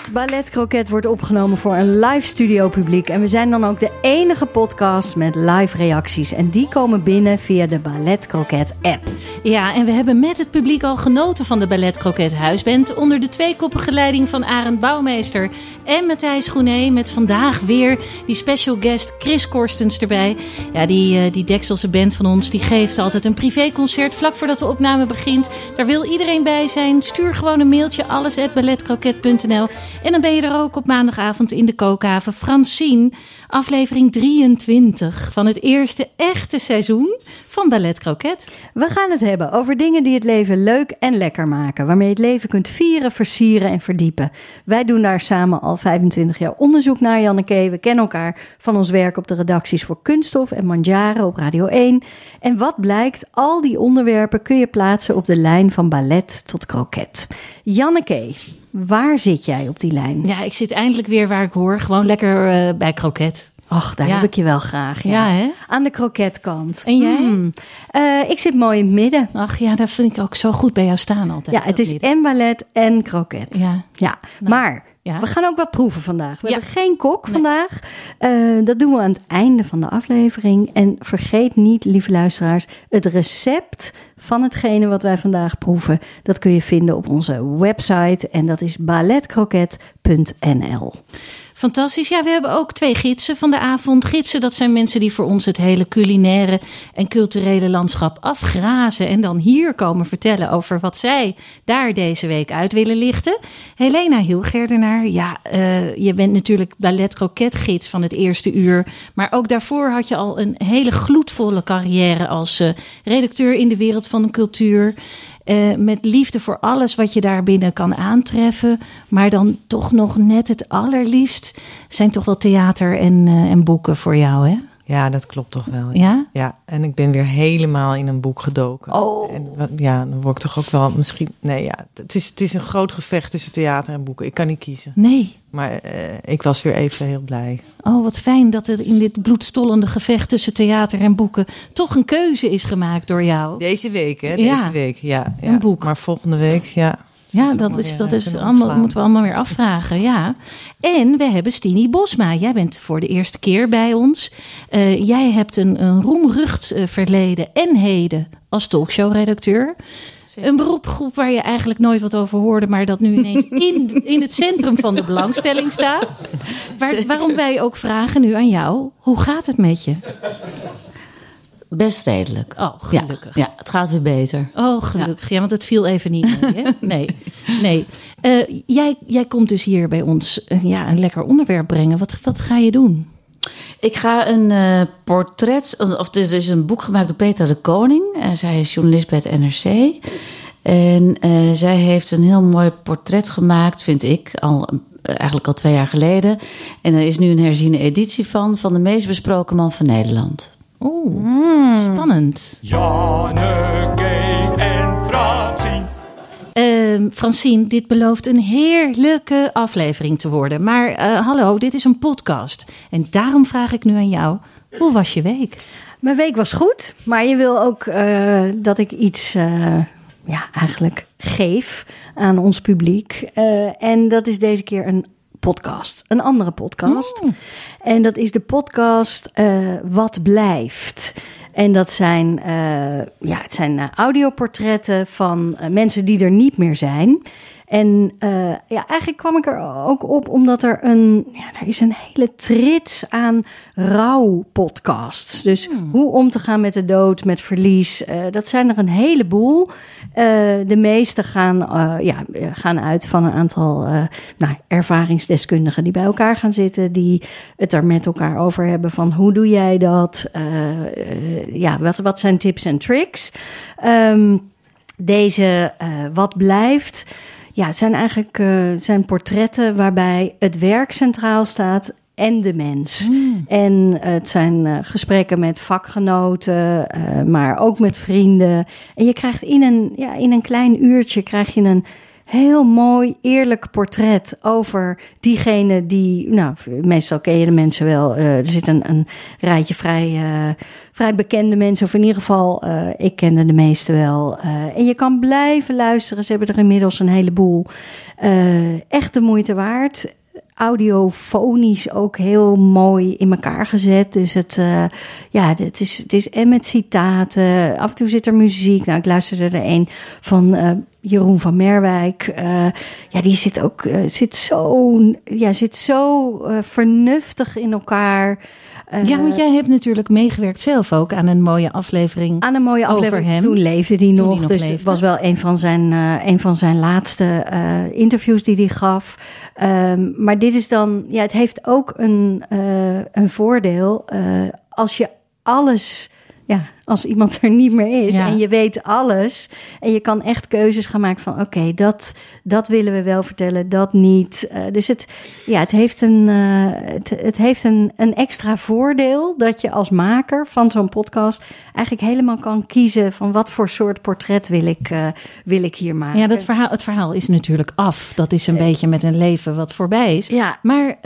Het, Ballet Croquet wordt opgenomen voor een live studio publiek. En we zijn dan ook de enige podcast met live reacties. En die komen binnen via de Ballet Croquet app. Ja, en we hebben met het publiek al genoten van de Ballet Croquet Huisband... onder de tweekoppige leiding van Arend Bouwmeester en Matthijs Groenee... met vandaag weer die special guest Chris Korstens erbij. Ja, die, eh, die Dekselse band van ons die geeft altijd een privéconcert... vlak voordat de opname begint. Daar wil iedereen bij zijn. Stuur gewoon een mailtje, alles. En dan ben je er ook op maandagavond in de kookhaven. Francine, aflevering 23 van het eerste echte seizoen van Ballet Croquet. We gaan het hebben over dingen die het leven leuk en lekker maken. Waarmee je het leven kunt vieren, versieren en verdiepen. Wij doen daar samen al 25 jaar onderzoek naar, Janneke. We kennen elkaar van ons werk op de redacties voor Kunststof en Manjaren op Radio 1. En wat blijkt, al die onderwerpen kun je plaatsen op de lijn van ballet tot kroket. Janneke, waar zit jij op die lijn? Ja, ik zit eindelijk weer waar ik hoor. Gewoon lekker eh, bij Croquet. Och, daar Ja. heb ik je wel graag. Ja, Ja, hè? Aan de kroketkant. En jij? Hmm. Eh, ik zit mooi in het midden. Ach ja, dat vind ik ook zo goed bij jou staan altijd. Ja, het is en ballet en kroket. Ja. Ja, maar ja. we gaan ook wat proeven vandaag. We Ja. hebben geen kok vandaag. Eh, dat doen we aan het einde van de aflevering. En vergeet niet, lieve luisteraars, het recept van hetgene wat wij vandaag proeven. Dat kun je vinden op onze website. En dat is balletcroquet.nl. Fantastisch. Ja, we hebben ook twee gidsen van de avond. Gidsen, dat zijn mensen die voor ons het hele culinaire en culturele landschap afgrazen. En dan hier komen vertellen over wat zij daar deze week uit willen lichten. Helena Hielgerdenaar, ja, eh, je bent natuurlijk ballet croquet gids van het eerste uur. Maar ook daarvoor had je al een hele gloedvolle carrière als eh, redacteur in de wereld van de cultuur. Eh, met liefde voor alles wat je daar binnen kan aantreffen. Maar dan toch nog net het allerliefst zijn toch wel theater en, eh, en boeken voor jou, hè? Ja, dat klopt toch wel. Ja? Ja, en ik ben weer helemaal in een boek gedoken. Oh. En wat- ja, dan word ik toch ook wel misschien. Nee, ja, het is, het is een groot gevecht tussen theater en boeken. Ik kan niet kiezen. Nee. Maar eh, ik was weer even heel blij. Oh, wat fijn dat het in dit bloedstollende gevecht tussen theater en boeken toch een keuze is gemaakt door jou. Deze week, hè? Deze Ja. week, ja, ja. Een boek. Maar volgende week, ja. Ja, dat is, weer, dat is allemaal, moeten we allemaal weer afvragen, ja. En we hebben Stini Bosma. Jij bent voor de eerste keer bij ons. Eh, jij hebt een, een roemrucht eh, verleden en heden als talkshowredacteur. Een beroepgroep waar je eigenlijk nooit wat over hoorde, maar dat nu ineens in, in het centrum van de belangstelling staat. Waar, waarom wij ook vragen nu aan jou: hoe gaat het met je? Best redelijk. Oh, gelukkig. ja, het gaat weer beter. Oh, gelukkig. Ja, want het viel even niet mee. Hè? Nee, nee. Eh, jij, jij komt dus hier bij ons eh, ja, een lekker onderwerp brengen. Wat, wat ga je doen? Ik ga een eh, portret, of het is dus een boek gemaakt door Petra de Koning. En zij is journalist bij het NRC. En zij heeft een heel mooi portret gemaakt, vind ik, al, eigenlijk al twee jaar geleden. En er is nu een herziene editie van, van de meest besproken man van Nederland. Oeh, spannend. Janneke en Francine. Ehm, Francine, dit belooft een heerlijke aflevering te worden. Maar eh, hallo, dit is een podcast. En daarom vraag ik nu aan jou, hoe was je week? Mijn week was goed, maar je wil ook eh, dat ik iets, eh, ja, eigenlijk geef aan ons publiek. Eh, en dat is deze keer een podcast, een andere podcast. En dat is de podcast eh, Wat blijft. En dat zijn, eh, ja, het zijn eh, audioportretten van mensen die er niet meer zijn. En eh, ja, eigenlijk kwam ik er ook op omdat er een, ja, er is een hele trits aan rouw-podcasts. Dus hoe om te gaan met de dood, met verlies. eh, dat zijn er een heleboel. Eh, de meeste gaan, eh, ja, gaan uit van een aantal eh, nou, ervaringsdeskundigen die bij elkaar gaan zitten, die het er met elkaar over hebben van hoe doe jij dat? Ja, wat, wat zijn tips en tricks? Ehm, deze eh, Wat blijft, ja, het zijn eigenlijk eh, zijn portretten waarbij het werk centraal staat en de mens. En het zijn eh, gesprekken met vakgenoten, eh, maar ook met vrienden. En je krijgt in een, ja, in een klein uurtje krijg je een heel mooi, eerlijk portret over diegene die, nou, meestal ken je de mensen wel. Eh, er zit een, een rijtje vrij, eh, vrij bekende mensen, of in ieder geval, eh, ik kende de meeste wel. En je kan blijven luisteren. Ze hebben er inmiddels een heleboel. Echt de moeite waard audiofonisch ook heel mooi in elkaar gezet. Dus het, ja, het is, het is en met citaten. Af en toe zit er muziek. Nou, ik luisterde er een van Jeroen van Merwijk. Eh, ja, die zit ook eh, zit zo, ja, zit zo eh, vernuftig in elkaar. Ja, want jij hebt natuurlijk meegewerkt zelf ook aan een mooie aflevering. aan een mooie over aflevering. hem. Toen leefde hij nog. dus leefde. het was wel een van zijn, een van zijn laatste interviews die hij gaf. Ehm, maar dit is dan, ja, het heeft ook een, een voordeel. als je alles, ja, als iemand er niet meer is Ja. en je weet alles. En je kan echt keuzes gaan maken van, oké, dat, dat willen we wel vertellen, dat niet. Eh, dus het, ja, het heeft, een, eh, het, het heeft een, een extra voordeel dat je als maker van zo'n podcast eigenlijk helemaal kan kiezen van wat voor soort portret wil ik, eh, wil ik hier maken. Ja, dat verhaal, het verhaal is natuurlijk af. Dat is een beetje met een leven wat voorbij is. Ja. Maar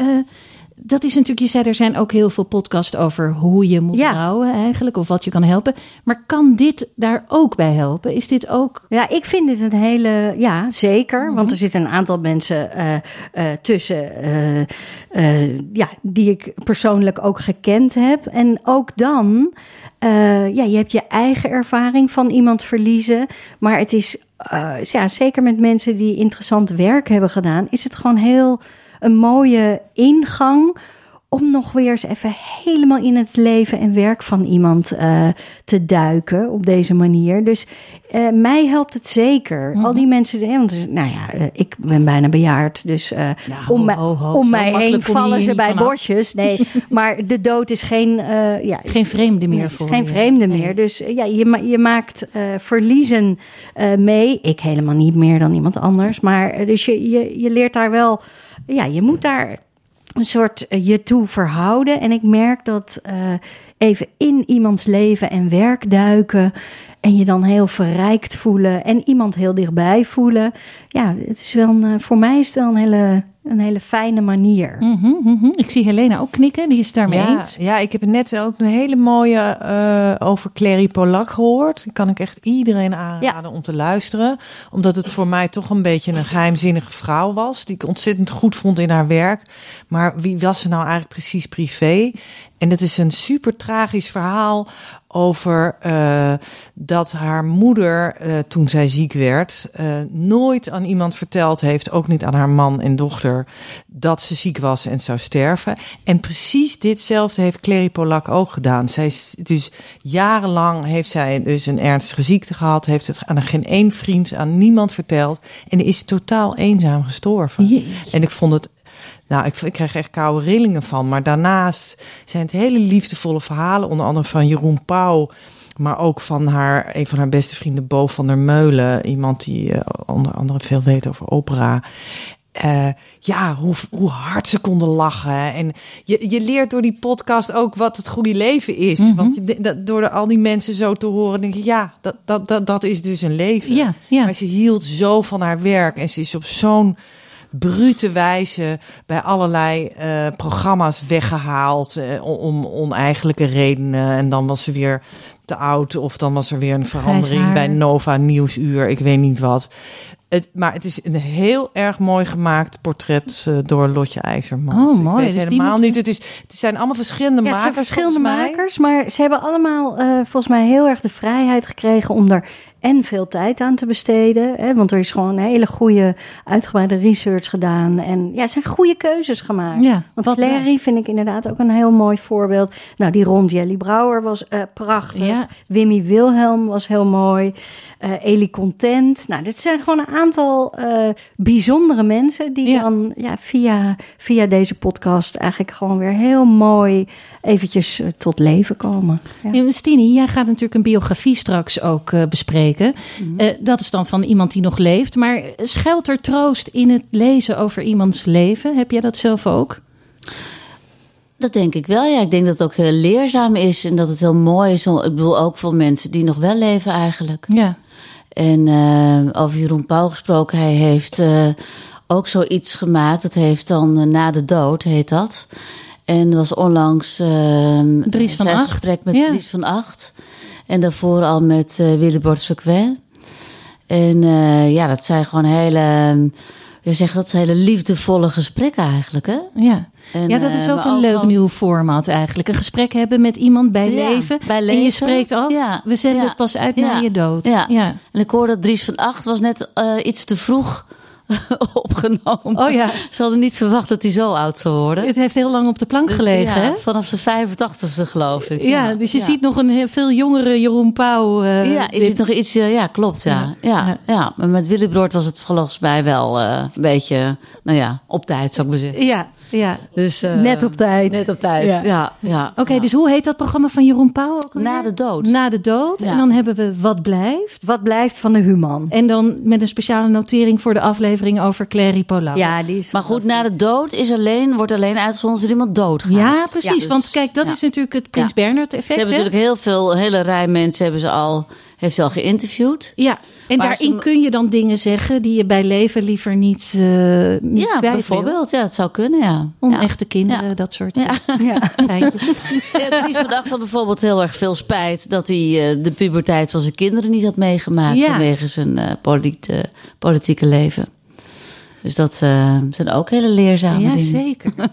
dat is natuurlijk, je zei er zijn ook heel veel podcasts over hoe je moet Ja. rouwen eigenlijk. Of wat je kan helpen. Maar kan dit daar ook bij helpen? Is dit ook... Ja, ik vind dit een hele. Ja, zeker. Want er zitten een aantal mensen eh, eh, tussen. eh, ja, die ik persoonlijk ook gekend heb. En ook dan. ja, je hebt je eigen ervaring van iemand verliezen. Maar het is. ja, zeker met mensen die interessant werk hebben gedaan. Is het gewoon heel. Een mooie ingang om nog weer eens even helemaal in het leven en werk van iemand eh, te duiken op deze manier. Dus eh, mij helpt het zeker. Al die mensen, want, nou ja, eh, ik ben bijna bejaard, dus om, mij- ho, ho, om mij heen vallen ze bij vanaf. bosjes. Nee, maar de dood is geen, ja, Geen vreemde meer Nee, voor geen je. vreemde Nee. meer. Dus ja, je, ma- je maakt verliezen mee. Ik helemaal niet meer dan iemand anders. Maar dus je, je, je leert daar wel. Ja, je moet daar een soort eh, je toe verhouden. En ik merk dat eh, even in iemands leven en werk duiken. En je dan heel verrijkt voelen. En iemand heel dichtbij voelen. Ja, het is wel een, eh, voor mij is het wel een hele, een hele fijne manier. Mhm, mhm. Ik zie Helena ook knikken, die is daarmee Ja, eens. ja, ik heb net ook een hele mooie eh, over Clary Polak gehoord. Die kan ik echt iedereen aanraden om te luisteren. Omdat het voor mij toch een beetje een geheimzinnige vrouw was. Die ik ontzettend goed vond in haar werk. Maar wie was ze nou eigenlijk precies privé? En het is een super tragisch verhaal over eh, dat haar moeder, eh, toen zij ziek werd, eh, nooit aan iemand verteld heeft, ook niet aan haar man en dochter, dat ze ziek was en zou sterven. En precies ditzelfde heeft Clary Polak ook gedaan. Zij is dus jarenlang heeft zij dus een ernstige ziekte gehad, heeft het aan geen één vriend, aan niemand verteld en is totaal eenzaam gestorven. Jeetje. En ik vond het nou, ik, ik krijg echt koude rillingen van. Maar daarnaast zijn het hele liefdevolle verhalen. Onder andere van Jeroen Pauw. Maar ook van haar, een van haar beste vrienden, Bo van der Meulen. Iemand die eh, onder andere veel weet over opera. Eh, ja, hoe, hoe hard ze konden lachen. En je, je leert door die podcast ook wat het goede leven is. Mhm. Want je, dat, door de, al die mensen zo te horen, denk je, ja, dat, dat, dat, dat is dus een leven. Ja, ja. Maar ze hield zo van haar werk. En ze is op zo'n brute wijze bij allerlei eh, programma's weggehaald eh, om oneigenlijke redenen. En dan was ze weer te oud of dan was er weer een verandering bij Nova Nieuwsuur, ik weet niet wat. Het, maar het is een heel erg mooi gemaakt portret uh, door Lotje IJzerman. Oh, mooi. Ik weet Dus helemaal moet- niet. Het, is, het zijn allemaal verschillende Ja, het zijn makers. verschillende makers, maar ze hebben allemaal eh, volgens mij heel erg de vrijheid gekregen om er en veel tijd aan te besteden. Hè, want er is gewoon een hele goede, uitgebreide research gedaan. En ja, er zijn goede keuzes gemaakt. Ja, Want Clary vind ik inderdaad ook een heel mooi voorbeeld. Nou, die Rond Jelly Brouwer was eh, prachtig. Ja. Wimmy Wilhelm was heel mooi. Eh Elie Content. Nou, dit zijn gewoon een aantal eh, bijzondere mensen die dan ja, via, via deze podcast eigenlijk gewoon weer heel mooi eventjes tot leven komen. Ja. Stini, jij gaat natuurlijk een biografie straks ook bespreken. Eh, dat is dan van iemand die nog leeft. Maar schuilt er troost in het lezen over iemands leven? Heb jij dat zelf ook? Dat denk ik wel. Ja, ik denk dat het ook heel leerzaam is en dat het heel mooi is. Ik bedoel ook voor mensen die nog wel leven eigenlijk. Ja. En eh, over Jeroen Pauw gesproken, hij heeft eh, ook zoiets gemaakt. Dat heeft dan Na de Dood, heet dat. En dat was onlangs Dries van Acht. gesprek met Ja. Dries van Acht. En daarvoor al met eh Willebord Sequin. En eh, ja, dat zijn gewoon hele, je zegt dat zijn hele liefdevolle gesprekken eigenlijk, hè? Ja. En, ja, dat is eh, ook een leuk nieuw format eigenlijk. Een gesprek hebben met iemand bij Ja, leven. bij En je leven. spreekt af, Ja, we zenden ja, het pas uit na je dood. ja. ja. En ik hoorde dat Dries van Acht was net iets te vroeg opgenomen. Oh ja. Ze hadden niet verwacht dat hij zo oud zou worden. Het heeft heel lang op de plank Dus gelegen, ja, hè? Vanaf zijn 85ste geloof ik. Ja, dus je ziet nog een heel veel jongere Jeroen Pauw. eh, Ja, je dit- ziet nog iets, eh, ja, klopt, ja. Ja. Ja. Maar met Willebroord was het volgens mij wel eh, een beetje, nou ja, op tijd zou ik maar zeggen. ja, ja. Dus, Net op tijd. Net op tijd, Ja. ja. Oké, dus hoe heet dat programma van Jeroen Pauw ook? Na de dood. Na de dood. En dan hebben we Wat blijft. Wat blijft van de human? En dan met een speciale notering voor de aflevering over Clary Polak. Ja, die is Maar goed, na de dood is alleen, wordt alleen uitgezonden als er iemand doodgaat. Ja, precies. Dus, Want kijk, dat ja. is natuurlijk het Prins Ja. Bernhard Ze effect. hebben hè? natuurlijk heel veel, een hele rij mensen hebben ze al, heeft ze al geïnterviewd. Ja, en daarin ze- kun je dan dingen zeggen die je bij leven liever niet, eh niet Ja, kwijt wil. bijvoorbeeld. Ja, dat zou kunnen, ja. Onechte kinderen, Ja. dat soort Ja. Ja. geintjes. Ja, Dries van Acht had bijvoorbeeld heel erg veel spijt dat hij eh, de puberteit van zijn kinderen niet had meegemaakt Ja. vanwege zijn eh, eh, politieke leven. Dus dat eh, zijn ook hele leerzame Ja, dingen. zeker.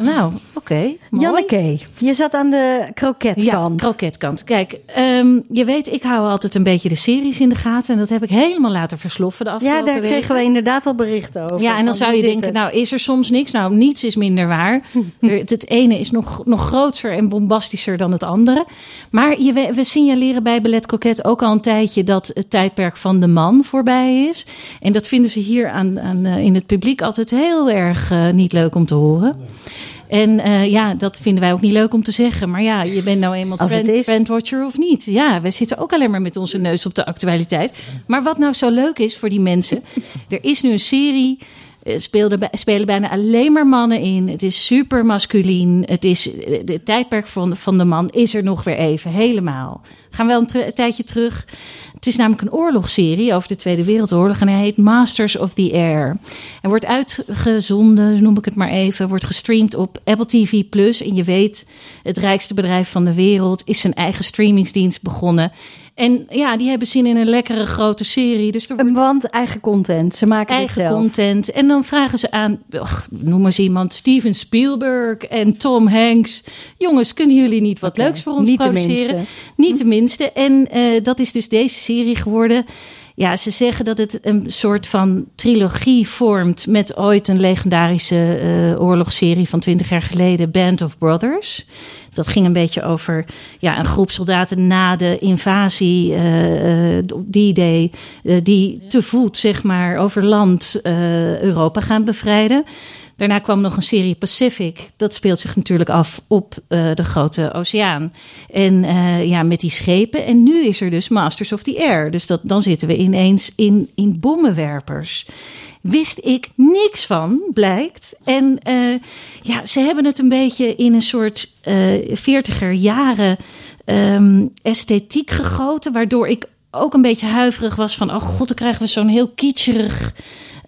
nou, oké. mooi. Janneke, je zat aan de kroketkant. Ja, kroketkant. Kijk, ehm, je weet, ik hou altijd een beetje de series in de gaten. En dat heb ik helemaal laten versloffen de Ja, afgelopen daar weken. kregen we inderdaad al berichten over. Ja, en dan zou je denken, het? nou is er soms niks? Nou, niets is minder waar. Het, ene is nog, nog groter en bombastischer dan het andere. Maar je, we, we signaleren bij Belet Coquette ook al een tijdje dat het tijdperk van de man voorbij is. En dat vinden ze hier aan, aan, eh, in het publiek altijd heel erg eh, niet leuk om te horen. En eh, ja, dat vinden wij ook niet leuk om te zeggen. Maar ja, je bent nou eenmaal trend, trendwatcher of niet. Ja, we zitten ook alleen maar met onze neus op de actualiteit. Maar wat nou zo leuk is voor die mensen. er is nu een serie. Eh, Speelden, spelen bijna alleen maar mannen in. Het is super masculien. Het is eh, het tijdperk van, van de man is er nog weer even helemaal. Gaan wel een, een tijdje terug. Het is namelijk een oorlogsserie over de Tweede Wereldoorlog. En hij heet Masters of the Air. En wordt uitgezonden, noem ik het maar even. Wordt gestreamd op Apple TV. En je weet, het rijkste bedrijf van de wereld is zijn eigen streamingsdienst begonnen. En ja, die hebben zin in een lekkere grote serie. Dus er wordt Want eigen content. Ze maken eigen zelf. content. En dan vragen ze aan, och, noem eens iemand, Steven Spielberg en Tom Hanks. Jongens, kunnen jullie niet wat leuks voor ons niet produceren? Niet de minste. En eh, dat is dus deze serie geworden. Ja, ze zeggen dat het een soort van trilogie vormt met ooit een legendarische eh, oorlogsserie van 20 jaar geleden, Band of Brothers. Dat ging een beetje over ja, een groep soldaten na de invasie, op die day, die te voet, zeg maar, over land Europa gaan bevrijden. Daarna kwam nog een serie Pacific. Dat speelt zich natuurlijk af op eh, de grote oceaan. En eh, ja, met die schepen. En nu is er dus Masters of the Air. Dus dat, dan zitten we ineens in, in bommenwerpers. Wist ik niks van, blijkt. En eh, ja, ze hebben het een beetje in een soort veertiger jaren ehm, esthetiek gegoten. Waardoor ik ook een beetje huiverig was van... oh god, dan krijgen we zo'n heel kitscherig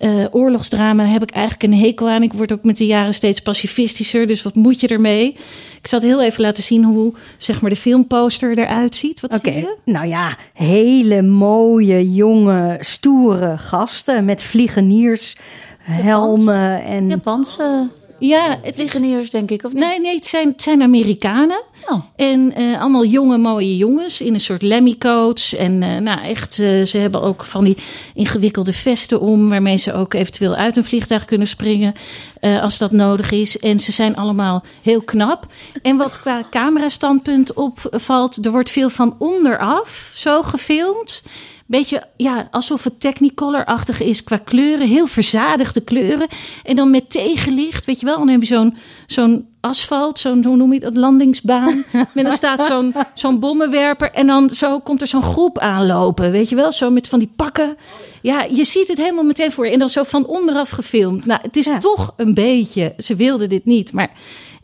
uh, oorlogsdrama heb ik eigenlijk een hekel aan. Ik word ook met de jaren steeds pacifistischer. Dus wat moet je ermee? Ik zal het heel even laten zien hoe zeg maar, de filmposter eruit ziet. Oké, nou ja, hele mooie, jonge, stoere gasten met vliegeniers, helmen en... Japanse ja, het vliegeniers, denk ik, of niet? Nee, nee, het zijn, het zijn Amerikanen. Oh. En uh, allemaal jonge, mooie jongens in een soort Lemmy-coats. En uh, nou, echt, uh, ze hebben ook van die ingewikkelde vesten om... waarmee ze ook eventueel uit een vliegtuig kunnen springen... als dat nodig is. En ze zijn allemaal heel knap. En wat qua camerastandpunt opvalt... er wordt veel van onderaf zo gefilmd beetje ja, alsof het Technicolor-achtig is qua kleuren. Heel verzadigde kleuren. En dan met tegenlicht, weet je wel. Dan heb je zo'n zo'n asfalt, zo'n, hoe noem je dat, landingsbaan. en dan staat zo'n zo'n bommenwerper. En dan zo komt er zo'n groep aanlopen, weet je wel. Zo met van die pakken. Ja, je ziet het helemaal meteen voor je. En dan zo van onderaf gefilmd. Nou, het is toch een beetje, ze wilden dit niet, maar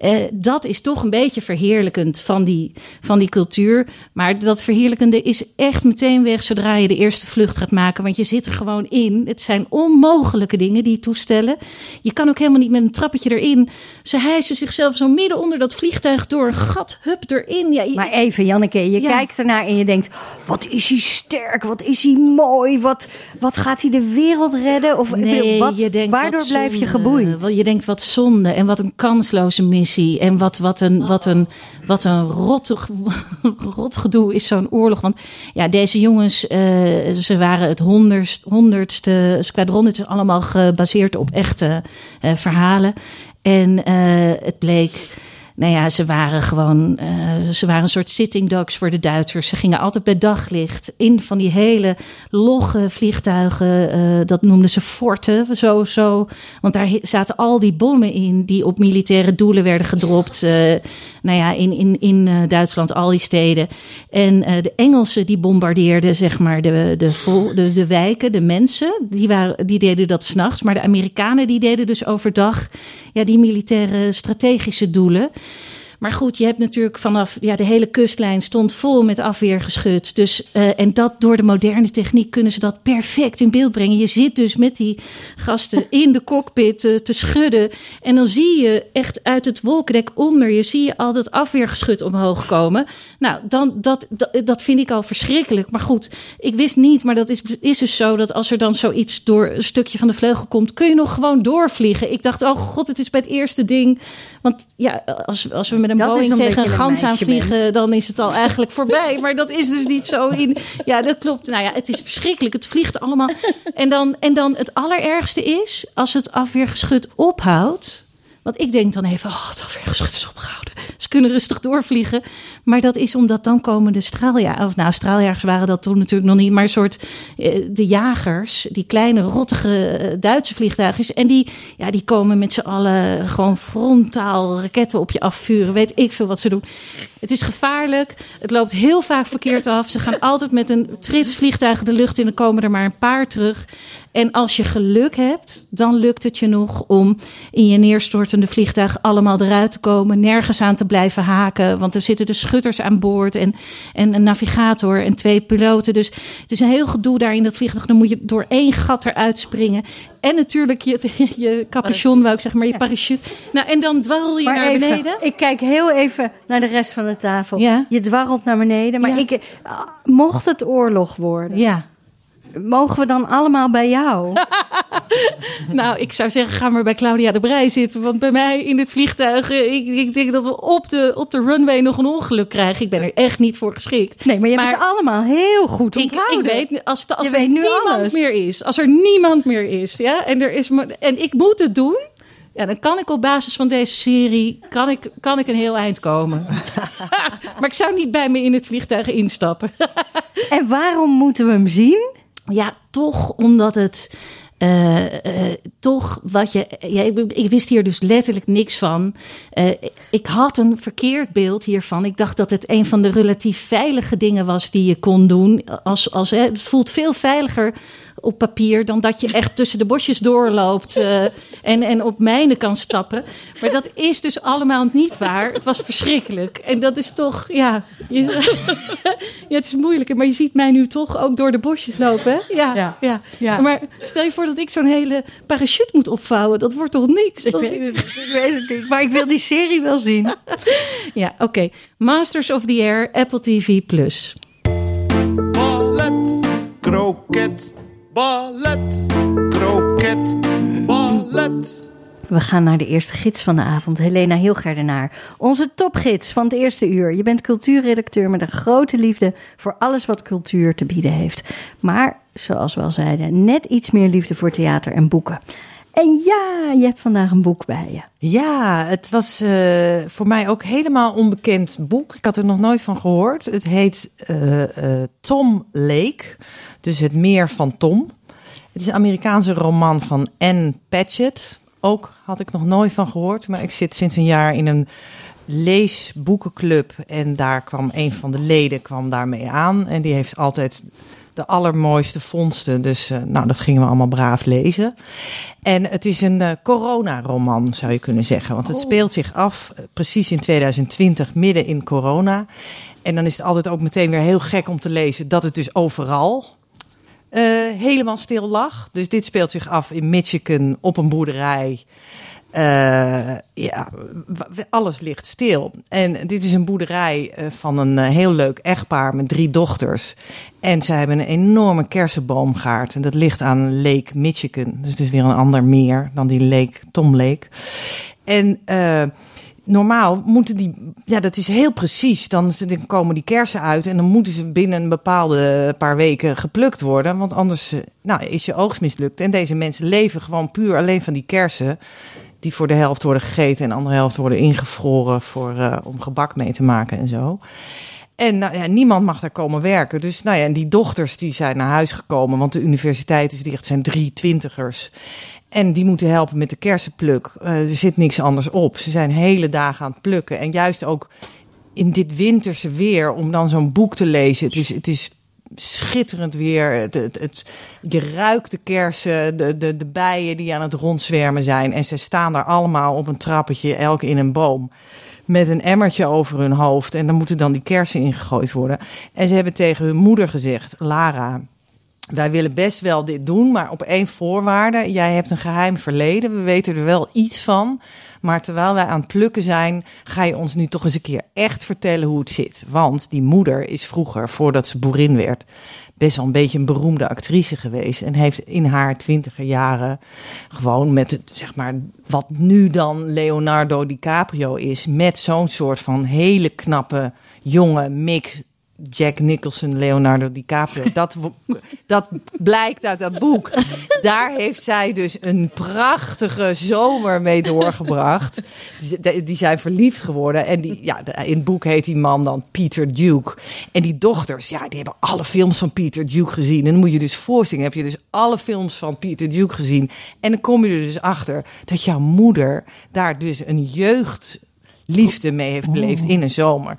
uh, dat is toch een beetje verheerlijkend van die, van die cultuur. Maar dat verheerlijkende is echt meteen weg zodra je de eerste vlucht gaat maken. Want je zit er gewoon in. Het zijn onmogelijke dingen die toestellen. Je kan ook helemaal niet met een trappetje erin. Ze hijsen zichzelf zo midden onder dat vliegtuig door een gat, hup, erin. Ja, Maar even, Janneke, je kijkt ernaar en je denkt: wat is hij sterk, wat is hij mooi, wat, wat gaat hij de wereld redden? Of nee, wat, je denkt, waardoor blijf je geboeid? Je denkt wat zonde en wat een kansloze missie. En wat, wat een, wat een, wat een rot, gedoe is zo'n oorlog. Want ja, deze jongens, uh, ze waren het honderdst, honderdste squadron. Het is allemaal gebaseerd op echte uh, verhalen. En uh, het bleek nou ja, ze waren gewoon, uh, ze waren een soort sitting ducks voor de Duitsers. Ze gingen altijd bij daglicht in van die hele logge vliegtuigen. Uh, dat noemden ze forten, zo, zo. Want daar zaten al die bommen in die op militaire doelen werden gedropt. Uh, nou ja, in, in, in Duitsland, al die steden. En de Engelsen die bombardeerden, zeg maar, de, de, de wijken, de mensen. Die, waren, die deden dat s'nachts. Maar de Amerikanen die deden dus overdag ja, die militaire strategische doelen. Maar goed, je hebt natuurlijk vanaf ja, de hele kustlijn stond vol met afweergeschut. Dus, uh, en dat door de moderne techniek kunnen ze dat perfect in beeld brengen. Je zit dus met die gasten in de cockpit uh, te schudden. En dan zie je echt uit het wolkendek onder je, zie je al dat afweergeschut omhoog komen. Nou, dan, dat, dat, dat vind ik al verschrikkelijk. Maar goed, ik wist niet, maar dat is, is dus zo dat als er dan zoiets door een stukje van de vleugel komt, kun je nog gewoon doorvliegen. Ik dacht, oh god, het is bij het eerste ding. Want ja, als, als we met een Boeing tegen een gans aanvliegen, dan is het al eigenlijk voorbij. Maar dat is dus niet zo in. Ja, dat klopt. Nou ja, het is verschrikkelijk. Het vliegt allemaal. En dan, en dan het allerergste is, als het afweergeschut ophoudt. Want ik denk dan even, oh, het afweergeschut is opgehouden. Ze kunnen rustig doorvliegen. Maar dat is omdat dan komen de straaljagers. Of nou, straaljagers waren dat toen natuurlijk nog niet. Maar een soort eh, de jagers, die kleine rottige eh, Duitse vliegtuigjes. En die, ja, die komen met z'n allen gewoon frontaal raketten op je afvuren. Weet ik veel wat ze doen. Het is gevaarlijk. Het loopt heel vaak verkeerd af. Ze gaan altijd met een trits vliegtuigen de lucht in. Dan komen er maar een paar terug. En als je geluk hebt, dan lukt het je nog om in je neerstortende vliegtuig allemaal eruit te komen. Nergens aan te blijven haken. Want er zitten dus schutters aan boord en, en een navigator en twee piloten. Dus het is een heel gedoe daar in dat vliegtuig. Dan moet je door één gat eruit springen. En natuurlijk je, je capuchon, wou ik zeggen, maar je parachute. Nou, en dan dwarrel je naar beneden. Ik kijk heel even naar de rest van de tafel. Ja. Je dwarrelt naar beneden. Maar ik, mocht het oorlog worden. Ja mogen we dan allemaal bij jou? nou, ik zou zeggen, ga maar bij Claudia de Brij zitten. Want bij mij in het vliegtuig, eh, ik, ik denk dat we op de, op de runway nog een ongeluk krijgen. Ik ben er echt niet voor geschikt. Nee, maar je hebt het allemaal heel goed onthouden. Ik, ik weet, als, als er niemand meer is, als er niemand meer is, ja, en, er is, en ik moet het doen... Ja, dan kan ik op basis van deze serie kan ik, kan ik een heel eind komen. maar ik zou niet bij me in het vliegtuig instappen. en waarom moeten we hem zien? Ja, toch omdat het. Uh, uh, toch wat je. Ja, ik, wist hier dus letterlijk niks van. Uh, ik had een verkeerd beeld hiervan. Ik dacht dat het een van de relatief veilige dingen was die je kon doen. Als, als, het voelt veel veiliger op papier dan dat je echt tussen de bosjes doorloopt uh, en, en op mijnen kan stappen. Maar dat is dus allemaal niet waar. Het was verschrikkelijk. En dat is toch, ja, je, Ja, het is moeilijk, maar je ziet mij nu toch ook door de bosjes lopen. hè? Ja, ja. Ja. Ja. Maar stel je voor dat ik zo'n hele parachute moet opvouwen. Dat wordt toch niks? Ik weet, het, ik weet het niet, maar ik wil die serie wel zien. Ja, oké. Masters of the Air, Apple TV+. Plus. Ballet, kroket, ballet, kroket, ballet. We gaan naar de eerste gids van de avond, Helena Hilgerdenaar. Onze topgids van het eerste uur. Je bent cultuurredacteur met een grote liefde voor alles wat cultuur te bieden heeft. Maar, zoals we al zeiden, net iets meer liefde voor theater en boeken. En ja, je hebt vandaag een boek bij je. Ja, het was eh, voor mij ook helemaal onbekend boek. Ik had er nog nooit van gehoord. Het heet eh, eh, Tom Lake, dus het meer van Tom. Het is een Amerikaanse roman van Anne Patchett. Ook had ik nog nooit van gehoord, maar ik zit sinds een jaar in een leesboekenclub en daar kwam een van de leden kwam daarmee aan en die heeft altijd de allermooiste vondsten. Dus eh, nou, dat gingen we allemaal braaf lezen. En het is een eh, coronaroman, zou je kunnen zeggen. Want het speelt zich af eh, precies in 2020, midden in corona. En dan is het altijd ook meteen weer heel gek om te lezen dat het dus overal helemaal stil lag. Dus dit speelt zich af in Michigan op een boerderij. Eh, ja, alles ligt stil. En dit is een boerderij eh, van een eh, heel leuk echtpaar met drie dochters. En zij hebben een enorme kersenboomgaard. En dat ligt aan Lake Michigan. Dus het is weer een ander meer dan die Lake, Tom Lake. En eh, normaal moeten die, ja, dat is heel precies. Dan, komen die kersen uit en dan moeten ze binnen een bepaalde paar weken geplukt worden. Want anders eh, nou, is je oogst mislukt. En deze mensen leven gewoon puur alleen van die kersen. Die voor de helft worden gegeten en de andere helft worden ingevroren voor, eh, om gebak mee te maken en zo. En nou, ja, niemand mag daar komen werken. Dus nou ja, en die dochters die zijn naar huis gekomen, want de universiteit is dicht, zijn drie twintigers. En die moeten helpen met de kersenpluk. Eh, er zit niks anders op. Ze zijn hele dagen aan het plukken. En juist ook in dit winterse weer, om dan zo'n boek te lezen. Het is, het is schitterend weer. Het, het, je ruikt de kersen, de, de, de bijen die aan het rondzwermen zijn. En ze staan daar allemaal op een trappetje, elk in een boom. Met een emmertje over hun hoofd. En dan moeten dan die kersen ingegooid worden. En ze hebben tegen hun moeder gezegd, Lara, wij willen best wel dit doen, maar op één voorwaarde. Jij hebt een geheim verleden. We weten er wel iets van. Maar terwijl wij aan het plukken zijn, ga je ons nu toch eens een keer echt vertellen hoe het zit. Want die moeder is vroeger, voordat ze boerin werd, best wel een beetje een beroemde actrice geweest. En heeft in haar twintiger jaren gewoon met het, zeg maar, wat nu dan Leonardo DiCaprio is, met zo'n soort van hele knappe jonge mix Jack Nicholson, Leonardo DiCaprio. Dat, dat blijkt uit dat boek. Daar heeft zij dus een prachtige zomer mee doorgebracht. Die, die zijn verliefd geworden. En die, ja, in het boek heet die man dan Peter Duke. En die dochters, ja, die hebben alle films van Peter Duke gezien. En dan moet je dus voorstellen, heb je dus alle films van Peter Duke gezien. En dan kom je er dus achter dat jouw moeder daar dus een jeugdliefde mee heeft beleefd in een zomer.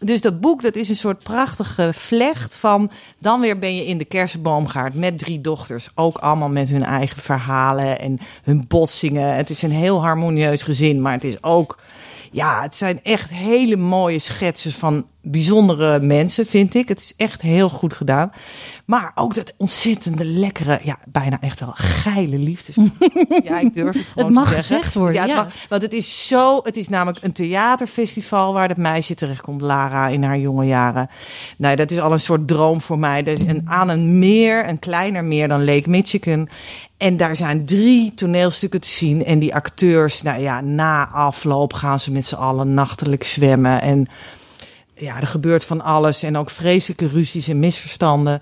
Dus dat boek, dat is een soort prachtige vlecht van... dan weer ben je in de kersenboomgaard met drie dochters. Ook allemaal met hun eigen verhalen en hun botsingen. Het is een heel harmonieus gezin, maar het is ook... Ja, het zijn echt hele mooie schetsen van bijzondere mensen, vind ik. Het is echt heel goed gedaan. Maar ook dat ontzettende lekkere, ja, bijna echt wel geile liefdes. ja, ik durf het gewoon Het mag te zeggen. gezegd worden, Ja, het ja. mag want het is zo, het is namelijk een theaterfestival waar dat meisje terechtkomt, Lara, in haar jonge jaren. Nou, dat is al een soort droom voor mij. Is een, aan een meer, een kleiner meer dan Lake Michigan. En daar zijn drie toneelstukken te zien. En die acteurs, nou ja, na afloop gaan ze met z'n allen nachtelijk zwemmen. En ja, er gebeurt van alles. En ook vreselijke ruzies en misverstanden.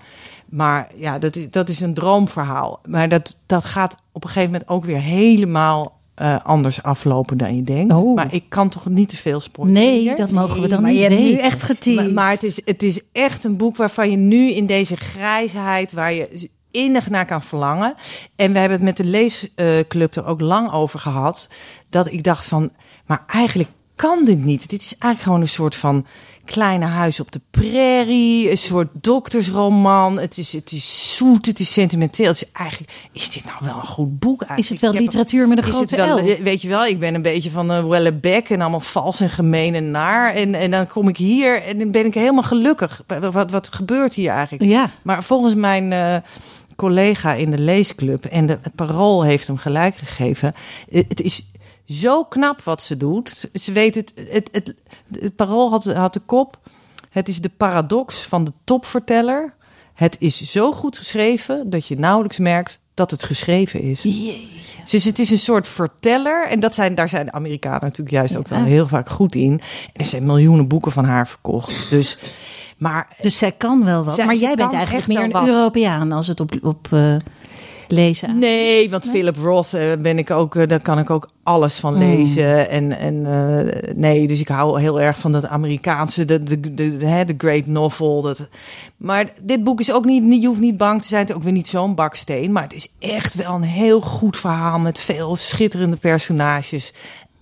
Maar ja, dat is, dat is een droomverhaal. Maar dat, dat gaat op een gegeven moment ook weer helemaal eh, anders aflopen dan je denkt. Oh. Maar ik kan toch niet te veel spoilen. Nee, hier? dat mogen we dan maar niet je hebt nu echt geteased. Maar, maar het, is, het is echt een boek waarvan je nu in deze grijsheid, waar je innig naar kan verlangen. En we hebben het met de leesclub er ook lang over gehad. Dat ik dacht van, maar eigenlijk kan dit niet. Dit is eigenlijk gewoon een soort van kleine huis op de prairie, een soort doktersroman. Het is, het is zoet, het is sentimenteel. Het is eigenlijk, is dit nou wel een goed boek eigenlijk? Is het wel literatuur met een is grote het wel, L? Weet je wel, ik ben een beetje van uh, Wellebeck en allemaal vals en gemeen en naar. En, en dan kom ik hier en dan ben ik helemaal gelukkig. Wat, wat, wat gebeurt hier eigenlijk? Ja. Maar volgens mijn eh, collega in de leesclub, en de, het parool heeft hem gelijk gegeven. eh, Het is zo knap wat ze doet. Ze weet het. Het, het, het parool had, had de kop. Het is de paradox van de topverteller. Het is zo goed geschreven dat je nauwelijks merkt dat het geschreven is. Dus het is een soort verteller. En dat zijn, daar zijn de Amerikanen natuurlijk juist ook wel heel vaak goed in. En er zijn miljoenen boeken van haar verkocht. Dus, maar Dus zij kan wel wat. Zij- maar jij bent eigenlijk meer een wat. Europeaan als het op, op eh, lezen Nee, want Philip Roth eh, ben ik ook, eh, daar kan ik ook alles van lezen. En, en eh, nee, dus ik hou heel erg van dat Amerikaanse, de, de, de, de, hè, de great novel. Dat, maar dit boek is ook niet, je hoeft niet bang te zijn, het is ook weer niet zo'n baksteen. Maar het is echt wel een heel goed verhaal met veel schitterende personages.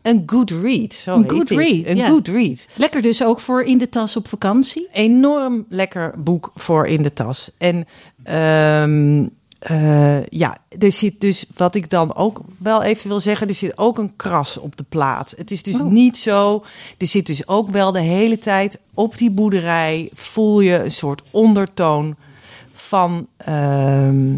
Een good read. Zo Een heet good read, Een ja. good read. Lekker dus ook voor in de tas op vakantie. enorm lekker boek voor in de tas. En ehm, eh, ja, er zit dus, wat ik dan ook wel even wil zeggen, er zit ook een kras op de plaat. Het is dus Oh. niet zo, er zit dus ook wel de hele tijd op die boerderij, voel je een soort ondertoon van... ehm,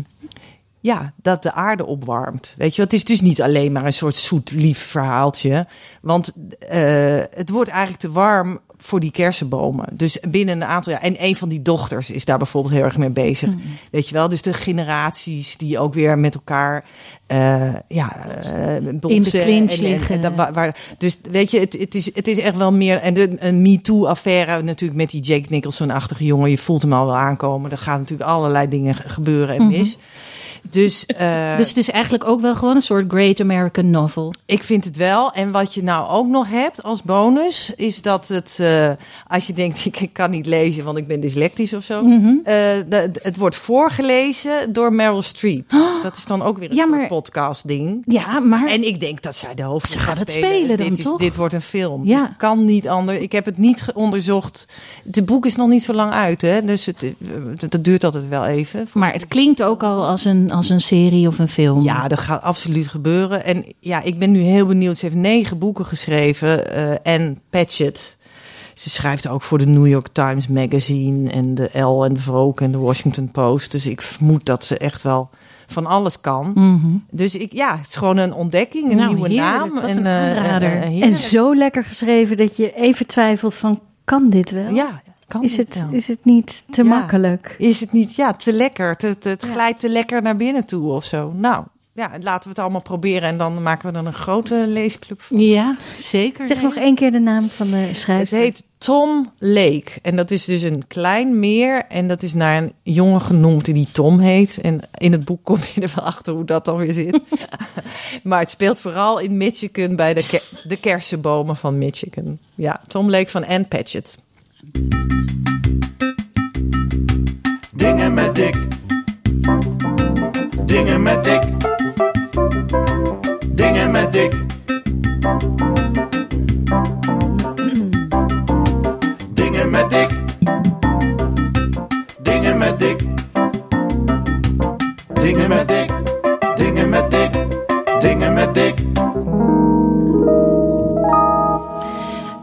ja, dat de aarde opwarmt. Weet je, het is dus niet alleen maar een soort zoet lief verhaaltje. Want eh, het wordt eigenlijk te warm voor die kersenbomen. Dus binnen een aantal jaar. En een van die dochters is daar bijvoorbeeld heel erg mee bezig. Weet je wel, dus de generaties die ook weer met elkaar. eh, ja, eh, botsen clinch en- en- liggen. en waar, waar- dus weet je, het, het, is, het is echt wel meer. En de een MeToo-affaire natuurlijk met die Jake Nicholson-achtige jongen. Je voelt hem al wel aankomen. Er gaan natuurlijk allerlei dingen ge- gebeuren en mis. Dus, eh, dus het is eigenlijk ook wel gewoon een soort Great American Novel. ik vind het wel. En wat je nou ook nog hebt als bonus, is dat het, eh, als je denkt, ik, kan niet lezen, want ik ben dyslectisch of zo. Mhm. eh, de- het wordt voorgelezen door Meryl Streep. Dat is dan ook weer een Ja, soort maar- podcast ding. Ja, maar En ik denk dat zij de hoofdrol gaat het spelen dan, dit is, toch? Dit wordt een film. Ja. Het kan niet anders. Ik heb het niet onderzocht. Het boek is nog niet zo lang uit, hè? Dus het, dat duurt altijd wel even. Maar het klinkt ook al als een, als een serie of een film. Ja, dat gaat absoluut gebeuren. En ja, ik ben nu heel benieuwd. Ze heeft negen boeken geschreven. eh en Patchett. Ze schrijft ook voor de New York Times Magazine en de Elle en de Vogue en de Washington Post. Dus ik vermoed dat ze echt wel van alles kan. Dus ik, ja, het is gewoon een ontdekking, een Nou, nieuwe heerlijk. naam. En, eh, aanrader. eh, En zo lekker geschreven dat je even twijfelt van, kan dit wel? ja, kan Is het, is het niet te Ja. makkelijk? Is het niet, ja, te lekker? Te, te- het glijdt te lekker naar binnen toe of zo. Nou, ja, laten we het allemaal proberen en dan maken we er een grote leesclub van. Ja, zeker. Zeg nog één keer de naam van de Het schrijver. heet Tom Lake. En dat is dus een klein meer. En dat is naar een jongen genoemd die Tom heet. En in het boek kom je er wel achter hoe dat dan weer zit. maar het speelt vooral in Michigan bij de, ke- de kersenbomen van Michigan. Ja, Tom Lake van Ann Patchett. Dingen met Dick. Dingen met Dick. Dingen met Dick. Dingen met Dick. Dingen met Dick. Dingen met Dick.